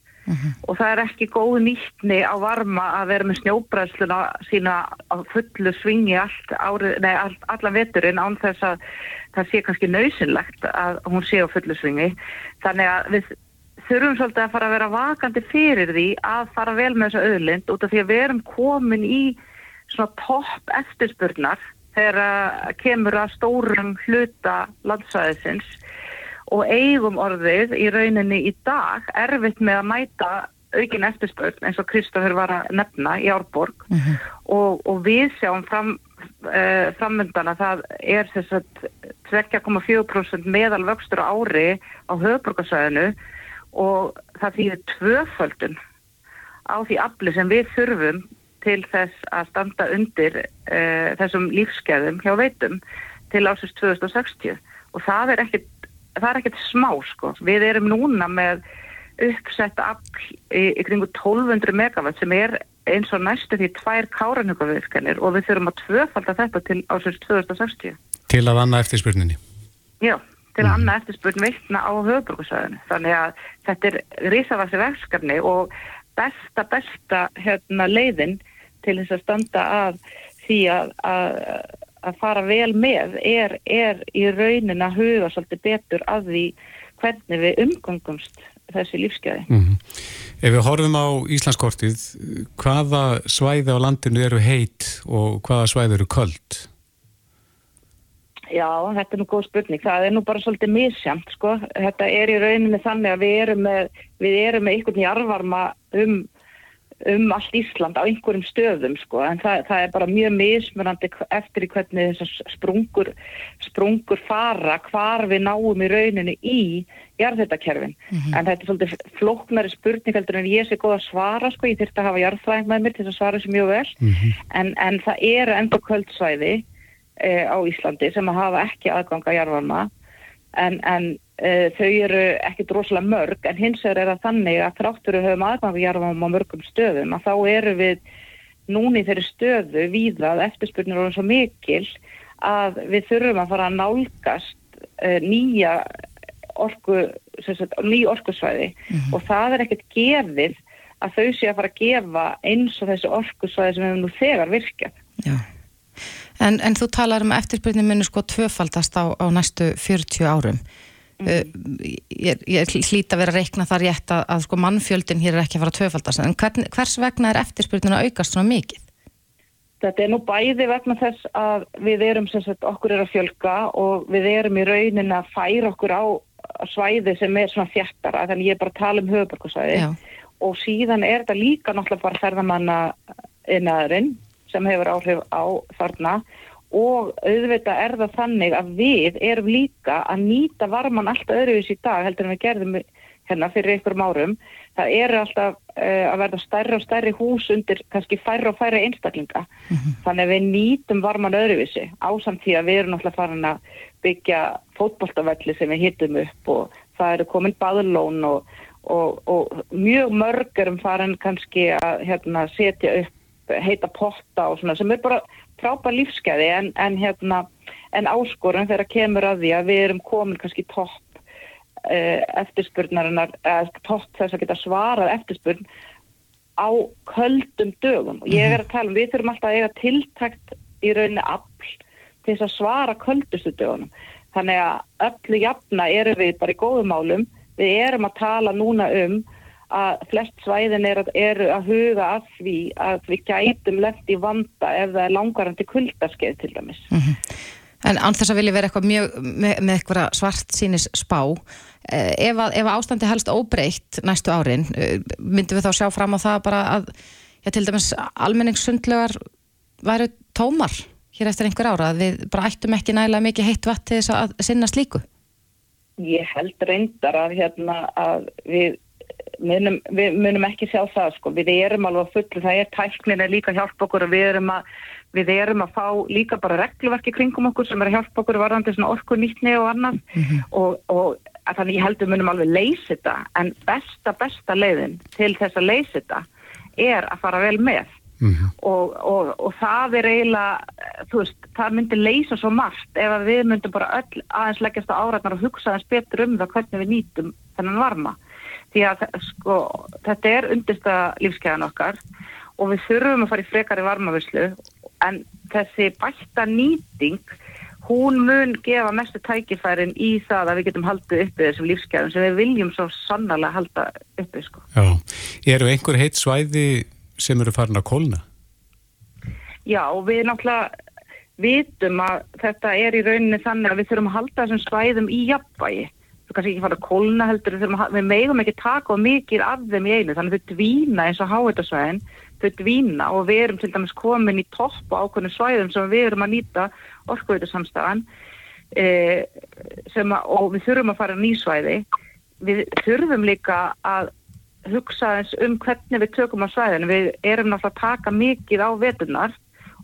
og það er ekki góð nýtni á varma að vera með snjóbræðsluna sína á fullu svingi allt árið, nei, all, allan veturinn án þess að það sé kannski nöysinlegt að hún sé á fullu svingi. Þannig að við þurfum svolítið að fara að vera vakandi fyrir því að fara vel með þessa auðlind út af því að við erum komin í svona topp eftirspurnar þegar uh, kemur að stórum hluta landsvæðisins og eigum orðið í rauninni í dag erfitt með að mæta aukin eftirspurn eins og Kristoffer var að nefna í Árborg. Og, og við sjáum fram, uh, framöndan að það er þess að 2,4% meðal vöxtur ári á höfuborgarsæðinu og það þýðir tvöföldun á því afli sem við þurfum til þess að standa undir uh, þessum lífskeiðum hjá veitum til ásins 2060 og það er ekkit, það er ekkit smá sko. Við erum núna með uppsetta afl í, í kringu 1200 megawatt sem er eins og næstu því tvær káranhugavirkanir og við þurfum að tvöfalda þetta til ásins 2060. Til að annað eftir spurninni. Já, til að annað eftirspurn veitna á höfuborgarsæðinu. Þannig að þetta er risavaksi verkefni og besta, besta hérna, leiðin til þess að standa að því að, að, að fara vel með er, er í raunin að huga svolítið betur að því hvernig við umgangumst þessi lífskeiði. Mm -hmm. Ef við horfum á Íslandskortið, hvaða svæði á landinu eru heit og hvaða svæði eru köld? Já, þetta er nú góð spurning. Það er nú bara svolítið misjamt, sko. Þetta er í rauninni þannig að við erum með, við erum með einhvern jarvarma um, um allt Ísland á einhverjum stöðum, sko. En það, það er bara mjög mismunandi eftir í hvernig þessar sprungur, sprungur fara, hvar við náum í rauninni í jarðhættakerfin. Mm -hmm. En þetta er svolítið flóknari spurning heldur en ég sé góð að svara, sko. Ég þurfti að hafa jarðfræðing með mér til að svara þessu mjög vel. Mm -hmm. en, en það eru enda kvöldsvæði e, á Íslandi sem að hafa ekki aðganga jarðvarma en, en þau eru ekki droslega mörg en hins vegar er það þannig að þráttur við höfum aðganga jarðvarma á mörgum stöðum að þá eru við núni þeirri stöðu víðað eftirspurnir og svo mikil að við þurfum að fara að nálgast e, nýja orku, sagt, ný orkusvæði mm -hmm. og það er ekkert gefið að þau sé að fara að gefa eins og þessi orkusvæði sem við nú þegar virkað. Já. En, en þú talar um eftirspurning muni sko tvöfaldast á, á næstu 40 árum. Mm. Ég, ég hlýta að vera að reikna það rétt að, að sko mannfjöldin hér er ekki að fara að tvöfaldast. En hvern, hvers vegna er eftirspurnin að aukast svona mikið? Þetta er nú bæði vegna þess að við erum sem sagt okkur er að fjölga og við erum í raunin að færa okkur á svæði sem er svona þjættara. Þannig ég er bara að tala um höfuborgarsvæði. Og síðan er þetta líka náttúrulega bara ferðamanna innaðurinn sem hefur áhrif á þarna og auðvitað er það þannig að við erum líka að nýta varman alltaf öðruvis í dag heldur en við gerðum hérna fyrir einhverjum árum. Það eru alltaf uh, að verða stærri og stærri hús undir kannski færri og færri einstaklinga. Mm -hmm. Þannig að við nýtum varman öðruvisi ásamt því að við erum alltaf farin að byggja fótbolltafelli sem við hittum upp og það eru komin baðlón og, og, og mjög mörgurum farin kannski að hérna, setja upp heita potta og svona sem er bara frábær lífskeiði en, en hérna en áskorun þegar kemur að því að við erum komin kannski topp eh, eftirspurnarinnar eh, topp þess að geta svarað eftirspurn á köldum dögum. Og ég er að tala um við þurfum alltaf að eiga tiltækt í rauninni afl til þess að svara köldustu dögunum. Þannig að öllu jafna erum við bara í góðum málum. Við erum að tala núna um að flest svæðin eru er að huga að því að við gætum left í vanda ef það er langarandi kuldaskeið til dæmis. Mm -hmm. En anþess að vilja vera eitthvað mjög með, með eitthvað svart sínis spá, eh, ef, að, ef ástandi helst óbreytt næstu árin, eh, myndum við þá sjá fram á það bara að, já til dæmis almenningssundlegar væru tómar hér eftir einhver ára, að við bara ættum ekki nægilega mikið heitt vatt til þess að sinna slíku? Ég held reyndar að, hérna, að við munum, við munum ekki sjá það sko, við erum alveg fullu, það er tæknin er líka hjálp okkur og við erum að við erum að fá líka bara regluverki kringum okkur sem er að hjálpa okkur varðandi svona orku nýttni og annað. Mm -hmm. og, og þannig ég held að við munum alveg leysa þetta. En besta, besta leiðin til þess að leysa þetta er að fara vel með. Mm -hmm. og, og, og það er eiginlega, þú veist, það myndir leysa svo margt ef við myndum bara öll aðeins leggjast á árætnar og hugsa aðeins betur um það hvernig við nýtum þennan varma því að sko, þetta er undista lífskeiðan okkar og við þurfum að fara í frekari varmavislu en þessi bætta nýting hún mun gefa mestu tækifærin í það að við getum haldið uppið þessum lífskeiðum sem við viljum svo sannarlega halda uppið sko. Já, eru einhver heitt svæði sem eru farin að kólna? Já, við náttúrulega vitum að þetta er í rauninni þannig að við þurfum að halda þessum svæðum í jafnvægi þú kannski ekki fara að kólna heldur við megum ekki taka og mikið af þeim í einu þannig þau dvína eins og háetasvæðin þau dvína og við erum til dæmis komin í topp á ákveðinu svæðum sem við erum að nýta orkuveitusamstafan e, og við þurfum að fara nýsvæði við þurfum líka að hugsa eins um hvernig við tökum á svæðinu. Við erum náttúrulega að taka mikið á veturnar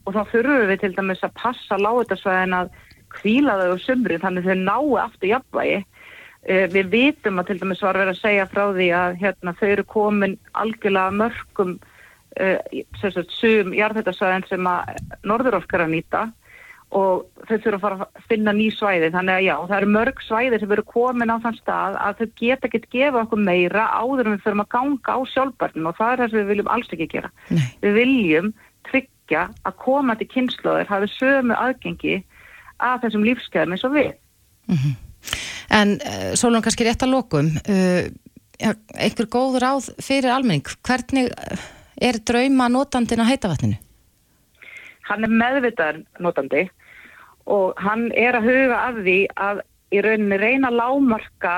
og þá þurfum við til dæmis að passa láetasvæðin að kvíla þau á sömri þannig þau náu aftur jafnvægi við vitum að til dæmis var verið að segja frá því að hérna, þau eru komin algjörlega mörgum uh, sum jarðhættasvæðin sem að norðurorskar að nýta og þau þurfa að fara að finna ný svæði þannig að já, það eru mörg svæði sem eru komin á þann stað að þau geta ekkert gefa okkur meira áður en við þurfum að ganga á sjálfbarnin og það er það sem við viljum alls ekki gera. Nei. Við viljum tryggja að komandi kynnslóðir hafi sömu aðgengi að þessum lífskeiðum eins og við. Mm -hmm. En uh, Sólun kannski rétt að lokum, uh, einhver góð ráð fyrir almenning, hvernig er drauma notandin að heita vatninu? Hann er meðvitaður notandi og hann er að huga af því að í rauninni reyna lámarka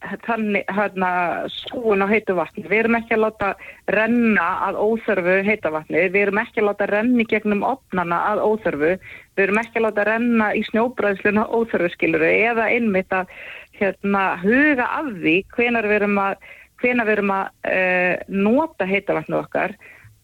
hérna skúin á heitu vatni. Við erum ekki að láta renna að óþörfu heita vatni, við erum ekki að láta renni gegnum opnana að óþörfu, við erum ekki að láta renna í snjóbræðsluna óþörfu skiluru eða einmitt að hérna, huga af því hvenar við erum að, við erum að uh, nota heita vatni okkar.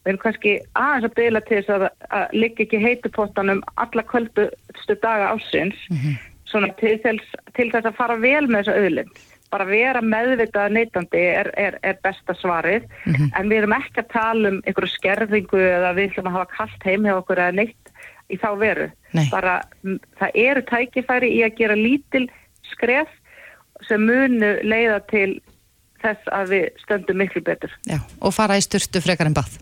Við erum kannski aðeins að beila til þess að, að liggja ekki heitupottanum alla kvöldustu daga ásins, mm -hmm. svona til til þess að fara vel með þessa auðlind bara vera meðvitað neytandi er, er, er besta svarið. Mm -hmm. en við erum ekki að tala um einhverju skerðingu eða við ætlum að hafa kallt heim hjá okkur eða neitt í þá veru. Nei. bara það eru tækifæri í að gera lítil skref sem munu leiða til þess að við stöndum miklu betur. Já, og fara í styrstu frekar en bað.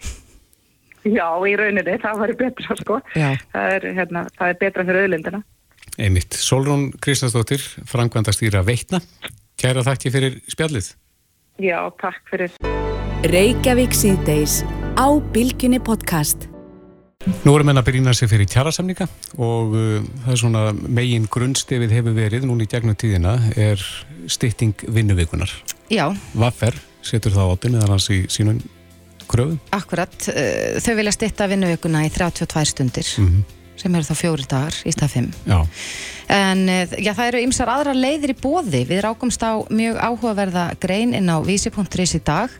Já, í rauninni, það var betra sko. Það er, hérna, það er betra fyrir auðlindina. Einmitt, Solrún Kristjánsdóttir, frangvandastýra Veitna Kæra þakki fyrir spjallið. Já, takk fyrir. Reykjavík síðdeis á Bilginni podcast. Nú erum við að byrjina sig fyrir kjærasamninga og uh, það er svona megin grunnstefið hefur verið núni í gegnum tíðina er stytting vinnuvikunar. Já. Vaffer setur það átti meðan hans í sínum kröfum. Akkurat, uh, þau vilja stytta vinnuvikuna í 32 stundir. Mhm. Mm sem eru þá fjóri dagar í stað 5 já. en eh, já, það eru ymsar aðra leiðir í bóði við rákumst á mjög áhugaverða grein inn á vísi.is í dag.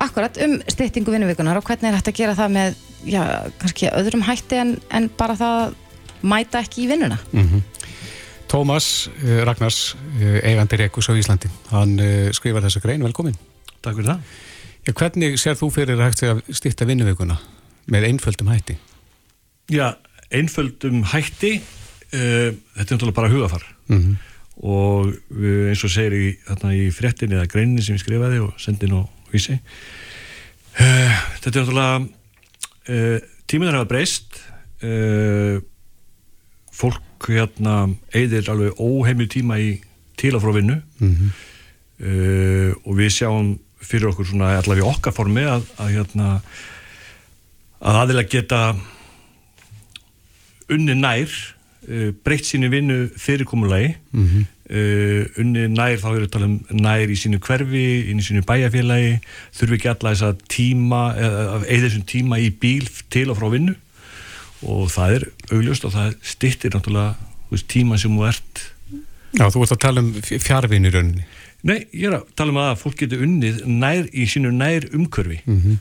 Akkurat um styttingu vinnuvíkunar og hvernig er hægt að gera það með já, kannski öðrum hætti en, en bara það mæta ekki í vinnuna? Mm -hmm. Tómas eh, Ragnars eh, eigandi Rekus á Íslandi hann skrifar þessa grein, velkomin. Takk fyrir það. Já, Hvernig sér þú fyrir að hægt að styrta vinnuvíkuna með einföldum hætti? Já einföldum hætti uh, þetta er náttúrulega bara hugafar mm -hmm. og uh, eins og segir í, í frettinni eða greinni sem ég skrifaði og sendin og vísi uh, þetta er náttúrulega tíminar hafa breyst fólk hérna eigðir alveg óheimil tíma í til að frá vinnu mm -hmm. og við sjáum fyrir okkur svona allavega okkar formi að, að hérna að aðilega geta unni nær uh, breytt sínu vinnu fyrirkomulagi. Mm -hmm. uh, unni nær þá eru tala um nær í sínu hverfi inn í sínu bæjarfélagi. Þurfi ekki alla þess að tíma eða þessum tíma í bíl til og frá vinnu. Og það er augljóst og það stittir náttúrulega veist, tíma sem þú ert Já, þú ert að tala um fjárvinnirönni Nei, ég er að tala um að fólk getur unnið nær í sínu nær umkörfi. Mm -hmm.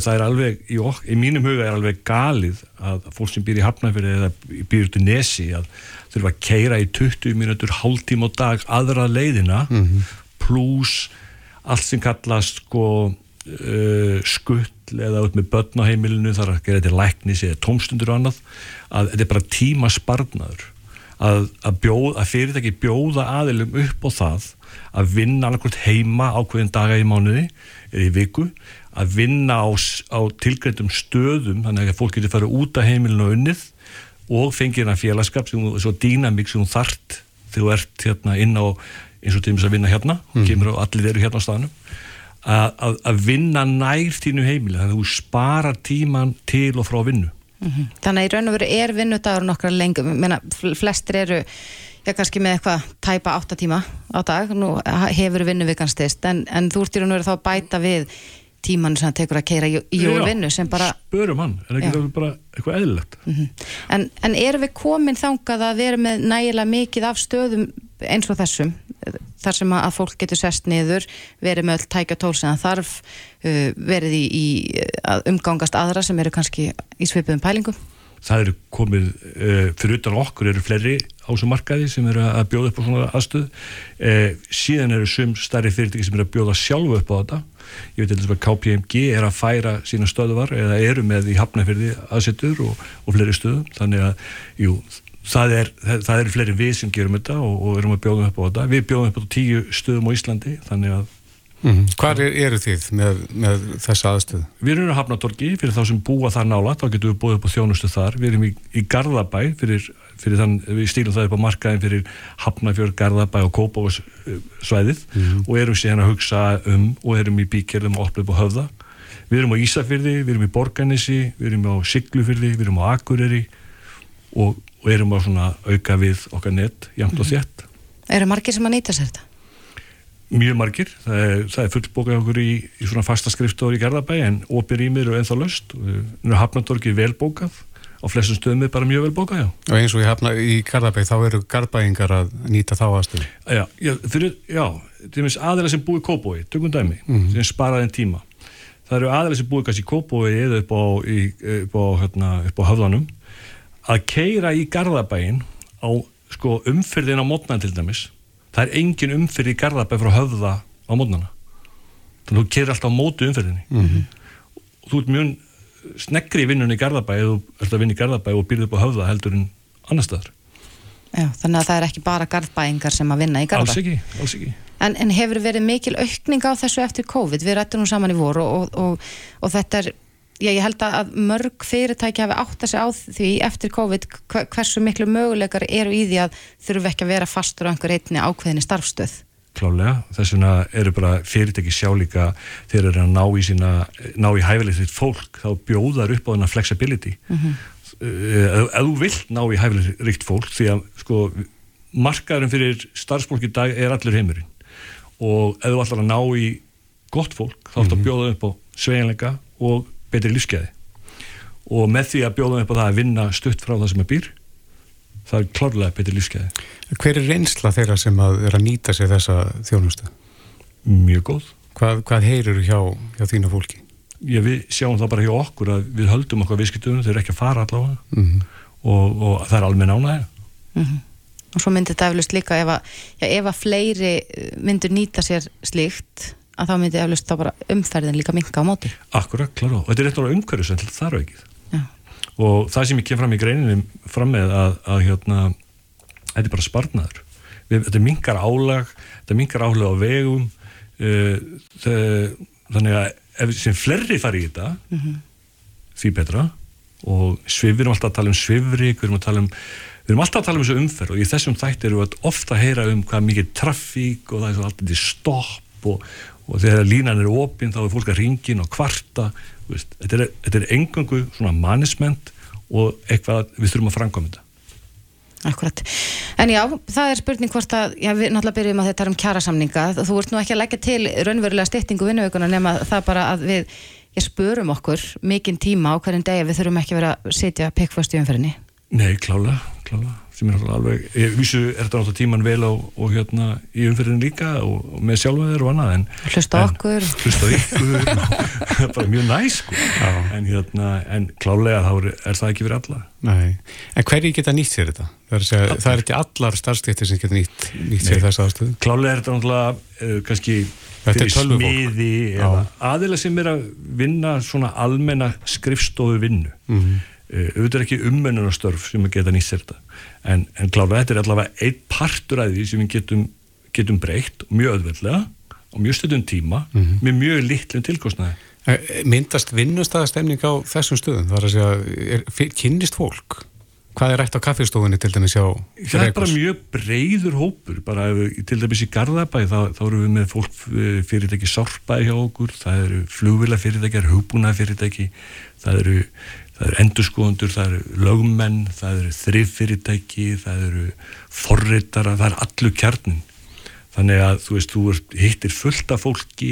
Það er alveg, í, ok, í mínum huga er alveg galið að fólk sem býr í Hafnarfjörði eða býr út í Nesi að þurfa að keira í 20 mínútur hálftíma á dag aðra leiðina mm -hmm. pluss allt sem kallast sko uh, skull eða út með börn á heimilinu þar að gera þetta læknis eða tómstundur og annað að þetta er bara tíma sparnadur að, að, bjóð, að fyrirtæki bjóða aðilum upp á það að vinna annarkvæmt heima ákveðin daga í mánuði eða í viku að vinna á, á tilgændum stöðum þannig að fólk getur farið út af heimilinu og unnið og fengið hérna félagskap sem svo dýnamík sem þú þart þegar þú ert hérna inn á eins og tímis að vinna hérna mm. kemur og allir eru hérna á staðnum að, að, að vinna nær tínu heimili þannig að þú spara tíman til og frá vinnu mm -hmm. Þannig að í raun og veru er vinnudagur nokkra lengum, flestir eru já kannski með eitthvað tæpa 8 tíma á dag, nú hefur vinnuvikan stist, en, en þú ert í raun og veru þá að bæta við tíman sem það tekur að keira í, í já, vinnu sem bara spörum hann, er ekki það bara eitthvað eðlilegt? Mm -hmm. en, en erum við komin þangað að vera með nægilega mikið af stöðum eins og þessum þar sem að fólk getur sest niður verið með öll tækja tól sem það þarf uh, verið í, í umgangast aðra sem eru kannski í svipum pælingum það eru komið uh, fyrir utan okkur eru fleiri ásumarkaði sem eru að bjóða upp á svona aðstöð uh, síðan eru sum starri fyrirtæki sem eru að bjóða sjálfu upp á þetta. Ég veit eitthvað að KPMG er að færa sína stöðuvar eða eru með í hafnafyrði aðsettur og, og fleiri stöðum. Þannig að jú, það er, það eru fleiri við sem gerum þetta og, og erum að bjóða upp á þetta. Við bjóðum upp á tíu stöðum á Íslandi þannig að Mm. Hvar er, eru þið með, með þessa aðstöðu? Við erum að Hafnatorgi fyrir þá sem búa þar nála, þá getum við búið upp á þjónustu þar. Við erum í, í Garðabæ fyrir, fyrir þann, við stílum það upp á markaðin fyrir Hafnafjörð, Garðabæ og Kópavósvæðið mm. og erum síðan að hugsa um og erum í bíkjörðum og opnum á höfða. Við erum á Ísafyrði, við erum í Borganissi, við erum á Siglufyrði, við erum á Akureyri og, og erum á svona auka við okkar nett, jæmt og mhm. þétt. Eru margir sem að nýta sér þetta? Mjög margir, það er, er fullbókað okkur í, í svona fasta skriftóri í Garðabæ en opir ímir og ennþá löst nú er Hafnardorgi velbókað á flestum stöðum er bara mjög velbókað, já. Og eins og í, hafna, í Garðabæ þá eru garðbæingar að nýta þá aðstöðu? Já, já, fyrir, já til og meins aðeins sem búið kópói, tökum dæmi mm -hmm. sem sparaði en tíma. Það eru aðeins sem búið kannski í kópói eða upp á, í, upp á, hérna, upp á höfðanum að keira í Garðabæin á sko, umfyrðin á mótnan til dæmis það er engin umfyrð í Garðabæ frá höfða á mótnana. Þannig að þú kerir alltaf á mótu umfyrðinni mm -hmm. og þú ert mjög sneggri í vinnunni í Garðabæ eða þú ert að vinna í Garðabæ og byrðið upp á höfða heldur en annar staðar. Já, þannig að það er ekki bara garðbæingar sem að vinna í Garðabæ. Alls ekki, alls ekki. En, en hefur verið mikil aukning á þessu eftir COVID? Við rættum nú saman í voru og, og, og þetta er Já, ég held að mörg fyrirtæki hafi átt að segja á því eftir COVID hversu miklu möguleikar eru í því að þurfu ekki að vera fastur á einhver einni ákveðinni starfstöð. Klálega, þess vegna eru bara fyrirtæki sjálíka þegar þeir eru að ná í sína, ná í hæfilegt þitt fólk, þá bjóðar upp á þennan flexibility. Mm -hmm. Ef þú vilt ná í hæfilegt ríkt fólk, því að sko markaðurinn fyrir starfsfólk í dag er allir heimurinn og ef þú ætlar að ná í gott fólk, þá ætlar að mhm. bjóða upp á sveginleika og betri lífskeiði og með því að bjóða upp á það að vinna stutt frá það sem er býr það er klárlega betri lífskeiði Hver er reynsla þeirra sem að vera að nýta sig þessa þjónustu? Mjög góð Hvað, hvað heyrir hjá, hjá þína fólki? Já, við sjáum það bara hjá okkur að við höldum okkar viðskiptunum, þeir eru ekki að fara allavega mm -hmm. og, og það er alveg nánaði mm -hmm. Og svo myndir þetta eflust líka ef að, já, ef að fleiri myndur nýta sér slíkt að þá myndi eflust þá bara umferðin líka minka á móti. Akkurat, klára, og þetta er eitthvað umhverju sem það er aukið. Já. Og það sem ég kem fram í greininni fram með að, að hérna, þetta er bara sparnadur. Við, þetta mingar álag, þetta mingar álag á vegum, uh, það, þannig að ef sem flerri fari í þetta, mm -hmm. því betra, og svif, við erum alltaf að tala um svifri, við erum að tala um Við erum alltaf að tala um þessu umferð og í þessum þætti eru við ofta að heyra um hvað mikið trafík og það er alltaf stopp og, og þegar línan er opinn þá er fólk að ringin og kvarta þetta er, þetta er engangu svona mannisment og eitthvað við þurfum að framkoma þetta. Akkurat, en já, það er spurning hvort að, já við náttúrulega byrjum að þetta er um kjærasamninga, þú ert nú ekki að leggja til raunverulega styttingu vinnuveikuna nema það bara að við, ég spurum okkur mikinn tíma á hverjum degi við þurfum ekki að vera að setja pikkfast í umferðinni. Nei, klála, klála sem er alveg, ég vísu er þetta náttúrulega tíman vel og, og hérna í umferðin líka og, og með sjálfaður og annað en hlusta okkur. hlusta okkur, bara mjög næst sko. en hérna, en klálega þá er, er það ekki fyrir alla. Nei. En hverji geta nýtt sér þetta? Það er, segja, það er ekki allar starfstættir sem geta nýtt, nýtt sér þess aðstöðu. Klálega er þetta náttúrulega uh, kannski fyrir smiði eða aðeins sem er að vinna svona almenna skrifstofu vinnu mm -hmm. uh, auðvitað ekki ummennunarstörf sem geta nýtt sér þetta en, en klára þetta er allavega einn partur af því sem við getum, getum breykt mjög öðvöldlega og mjög stöðum tíma mm -hmm. með mjög litlum tilkostnaði eh, Myndast vinnustæðastemning á þessum stöðum? Það er að segja, er, kynnist fólk? Hvað er rætt á kaffestofunni til dæmis á Það er bara mjög breyður hópur bara ef, til dæmis í Garðabæ þá, þá eru við með fólk eh, fyrirtæki Sorpa hjá okkur, það eru flugvila fyrirtæki hugbúna fyrirtæki það eru það eru endurskoðundur, það eru lögmenn, það eru þrifyrirtæki, það eru forritara, það er allur kjarnin. Þannig að þú veist, þú hittir fullt af fólki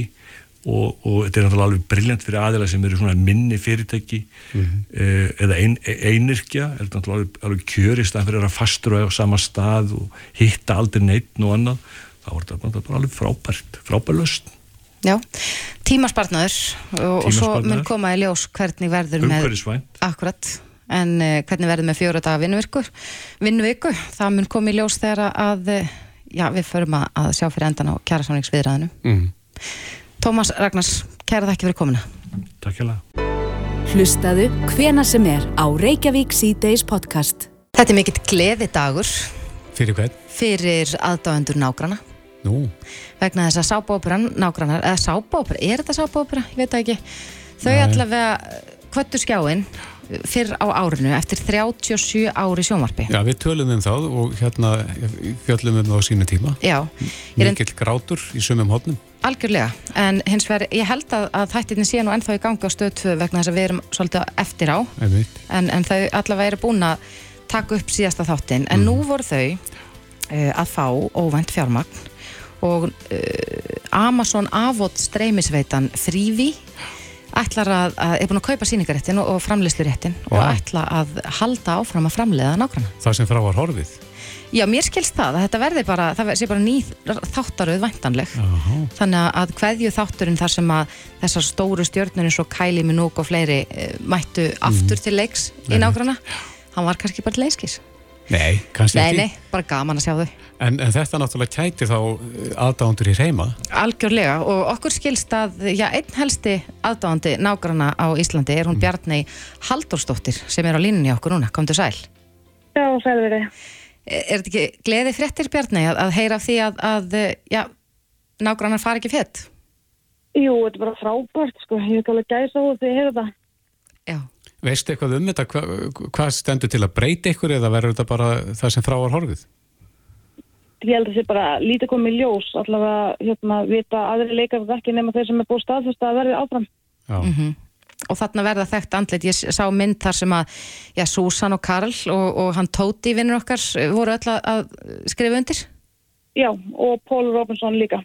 og, og þetta er náttúrulega alveg brilljant fyrir aðeila sem eru svona minni fyrirtæki mm -hmm. eða ein, einirkja, er þetta náttúrulega alveg kjörist að fyrir að fastur á sama stað og hitta aldrei neitt og annað, þá er þetta bara alveg frábært, frábærlöst. Já, tímaspartnaður og, og svo mun koma í ljós hvernig verður með akkurat, en uh, hvernig verður með fjóra daga vinnuviku, það mun koma í ljós þegar að já, við förum að, að sjá fyrir endan á kjæra samlingsviðræðinu mm. Tómas Ragnars, kæra þakki fyrir komina Takk hjá Hlustaðu hvena sem er á Reykjavík C-Days podcast. Þetta er mikill gleði dagur Fyrir hvern? Fyrir aðdáendur nágrana Nú, vegna þess að sábóperan nágrannar, eða sábópera, er þetta sábópera? Ég veit ekki. Þau Nei. allavega kvöttu skjáin fyrr á árinu eftir 37 ári sjónvarpi. já, við tölum um það og hérna fjöllum um það á sínu tíma. Já, reynd Mikill grátur í sumum hodnum. algjörlega, en hins vegar ég held að, að þættirni sé nú ennþá í gangi á stöð 2 vegna þess að við erum svolítið eftir á en, en þau allavega eru búin að taka upp síðasta þáttin, en nú voru þau uh, að fá óvænt fjármagn og uh, Amazon Avot streymisveitan Frívi ætlar að, að er búin að kaupa síningaréttin og, og framleysluréttin og Já. ætla að halda áfram að framleiða nákvæmna. Það sem frá var horfið. Já, mér skilst það að þetta verði bara, það sé bara ný þáttaröð væntanleg. Jaha. Þannig að hverju þátturinn þar sem að þessar stóru stjörnur eins og Kylie Minogue og fleiri eh, mættu aftur til leiks í nágrana, hann var kannski bara leiskis. Nei, kannski Nei, ekki. nei, bara gaman að sjá þau. En, en þetta náttúrulega kæti þá aðdándur í reyma. Algjörlega og okkur skilst að já, einn helsti aðdáðandi nágrana á Íslandi er hún Bjarnei Halldórsdóttir sem er á línunni okkur núna, komdu sæl. Já, sælveri. Er, er þetta ekki gleði fréttir Bjarnei að, að heyra af því að, að já, nágranar fari ekki fett? Jú, þetta er bara frábært, sko. Ég hef alveg gæsa út því að heyra það. Já. Veistu eitthvað um þetta? Hva, hvað stendur til að breyta ykkur eða verður þetta bara það sem frá var horfið? Ég held að það sé bara lítið komið í ljós, allavega, hérna, vita aðri leikar ekki nema þeir sem er búið staðfest að verði áfram. Já. Mhm. Og þarna verða þekkt andlit, ég sá mynd þar sem að, já, Susan og Karl og, og hann Tóti, vinnur okkar, voru öll að, að skrifa undir? Já, og Paul Robinson líka.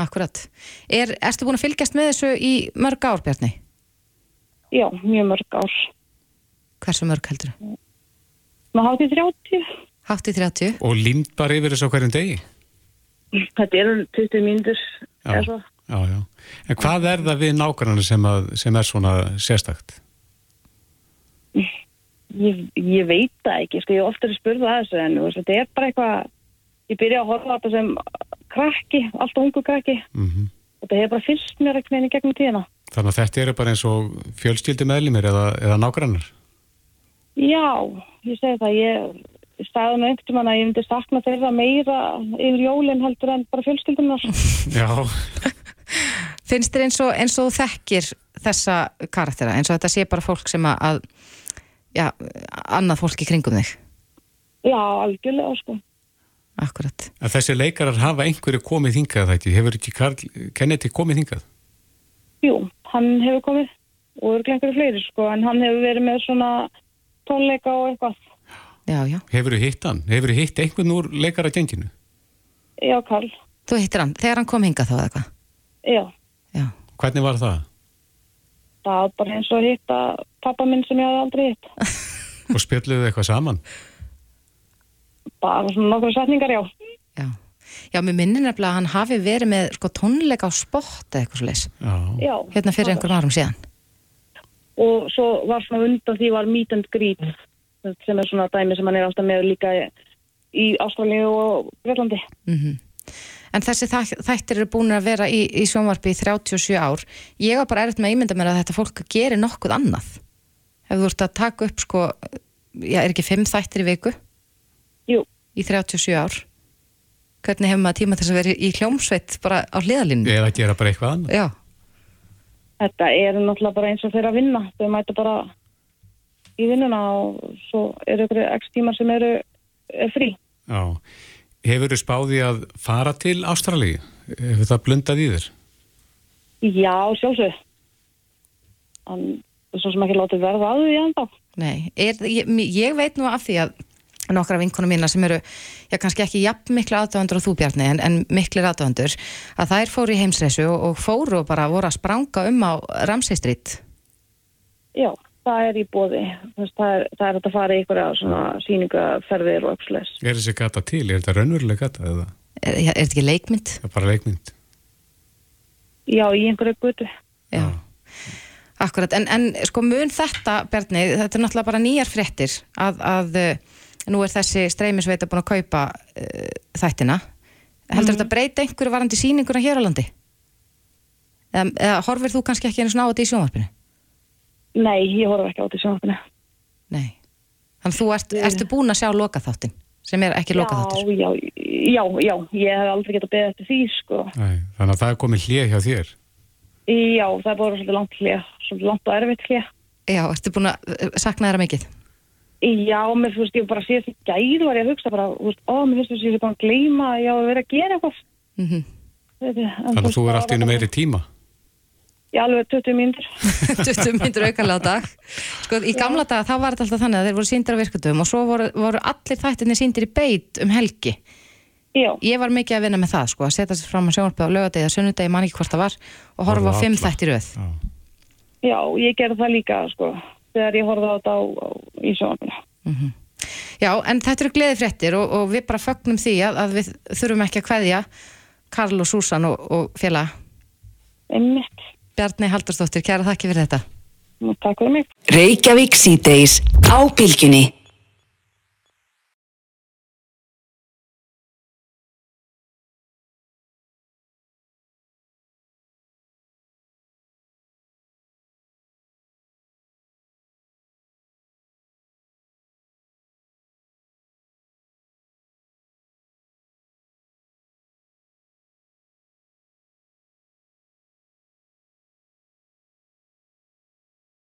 Akkurat. Er, erstu búin að fylgjast með þessu í mörg ár, Bjarni? Já, mjög mörg ár. Hversu mörg heldur? Ná hátíð 30. Hátt í 30? Og límt bara yfir þessu á hverjum degi? Þetta eru 20 mínútur. Já. eða svo. Já, já. En hvað er það við nákvæmlega sem, að, sem er svona sérstakt? Ég, ég veit það ekki, sko, ég hef oftar spurði að þessu en þú þetta er bara eitthvað, ég byrja að horfa á þetta sem krakki, alltaf ungu krakki. Mm og þetta hefur bara fyrst mér ekki meðin í gegnum tíðina. Þannig að þetta eru bara eins og fjölskyldi meðlimir eða, eða nágrannar? Já, ég segi það, ég, staði nú einhvern veginn að ég myndi sakna þeirra meira yfir jólinn heldur en bara fjölskyldunar. Já. Finnst þér eins og, eins og þekkir þessa karaktera, eins og þetta sé bara fólk sem að, að já, annað fólk í kringum þig? Já, algjörlega, sko. Akkurat. En þessi leikarar hafa einhverju komið hingað ekki? Hefur ekki Karl Kennedy komið hingað? Jú, hann hefur komið og eru einhverju fleiri, sko, en hann hefur verið með svona tónleika og eitthvað. Já, já. Hefur þú hitt hann? Hefur þú hitt einhvern úr leikara-genginu? Já, Karl. Þú hittir hann, þegar hann kom hingað þá eða eitthvað? Já, Já. Hvernig var það? það var bara eins og að hitta pappa minn sem ég hafði aldrei hitt. Og spjalluðu eitthvað saman? Bara svona nokkru setningar, já. Já. Já, mér minnir nefnilega að hann hafi verið með sko, tónleika á spott eða eitthvað. Já. Hérna fyrir einhverjum árum síðan. Og svo var svona undan því var meet and greet sem er svona dæmi sem hann er alltaf með líka í Ástralíu og Grönlandi. Mm En þessi þæ- þættir eru búin að vera í, í sjónvarpi í 37 ár. Ég var bara erfitt með að ímynda mér að þetta fólk gerir nokkuð annað. Hefur þú ert að taka upp sko, já, er ekki fimm þættir í viku? Jú. Í 37 ár. Hvernig hefur maður tíma til þess að vera í hljómsveit bara á hliðalínu? Eða gera bara eitthvað annað? Já. Þetta er náttúrulega bara eins og þeirra að vinna. Þau mæta bara í vinnuna og svo eru ykkur x tímar sem eru er frí. Já. Hefur þú spáði að fara til Ástralíu? Hefur það blundað í þér? Já, sjálfsög. En svo sem ekki látið verða að því ennþá. Nei, er, ég, ég veit nú af því að nokkra vinkonum mína sem eru, já kannski ekki jafn miklu aðdöðandur á þú Bjarni en, en miklir aðdöðandur, að þær fóru í heimsreisu og, og fóru og bara voru að spranga um á Ramsey Street. Já, það er í bóði. Það er, það er að fara í svona síningaferðir og öxles. Er þessi gata til? Er þetta raunveruleg gata eða Er, er þetta ekki leikmynd? er bara leikmynd? Já, í einhverju gutu. Já. Akkurat, en, en sko mun þetta, Bjarni, þetta er náttúrulega bara nýjar fréttir að, að nú er þessi streymisveita búin að kaupa uh, þættina. Heldur þetta breyta einhverju varandi sýninguna hér á landi? Eða, eða horfir þú kannski ekki einu svona á þetta í sjónvarpinu? Nei, ég horf ekki á þetta sjónvarpinu. Nei. Þannig þú ert, ertu búin að sjá loka þáttin sem er ekki lokað þáttur. Já, já, já, ég hef aldrei getað beðið eftir því, sko. Nei, þannig að það er komið hlið hjá þér. Já, það er bara svolítið langt hlið, svolítið langt og erfitt hlið. Já, ertu búin að eh, sakna þeirra mikið? Já, mér finnst ég bara síðast í gæð var ég að hugsa bara, þú veist, ó, mér finnst þess að ég er bara að gleyma að ég á að vera að gera eitthvað. Mm -hmm. Þannig að þú er allt í einu meiri tíma. Já, alveg 20 mínútur. 20 mínútur aukarlega á dag. Sko, í gamla daga þá var þetta alltaf þannig að þeir voru síndir á virkutum og svo voru, voru allir þættinni síndir í beit um helgi. Já. Ég var mikið að vinna með það, sko, að setja sér fram á sjónarpið á lögadegi að sunnudegi, mann ekki hvort það var og horfa á fimm þættir rauð. Já. Já, ég gerði það líka, sko, þegar ég horfði á þetta á, á, í sjónarpinu. Mm -hmm. Já, en þetta eru gleði fréttir og, og við bara fögnum því að, að við þurfum ekki að kveðja Karl og Súsan og, og félaga. Einmitt. Bjarni Haldursdóttir, kæra þakki fyrir þetta. Takk fyrir mig.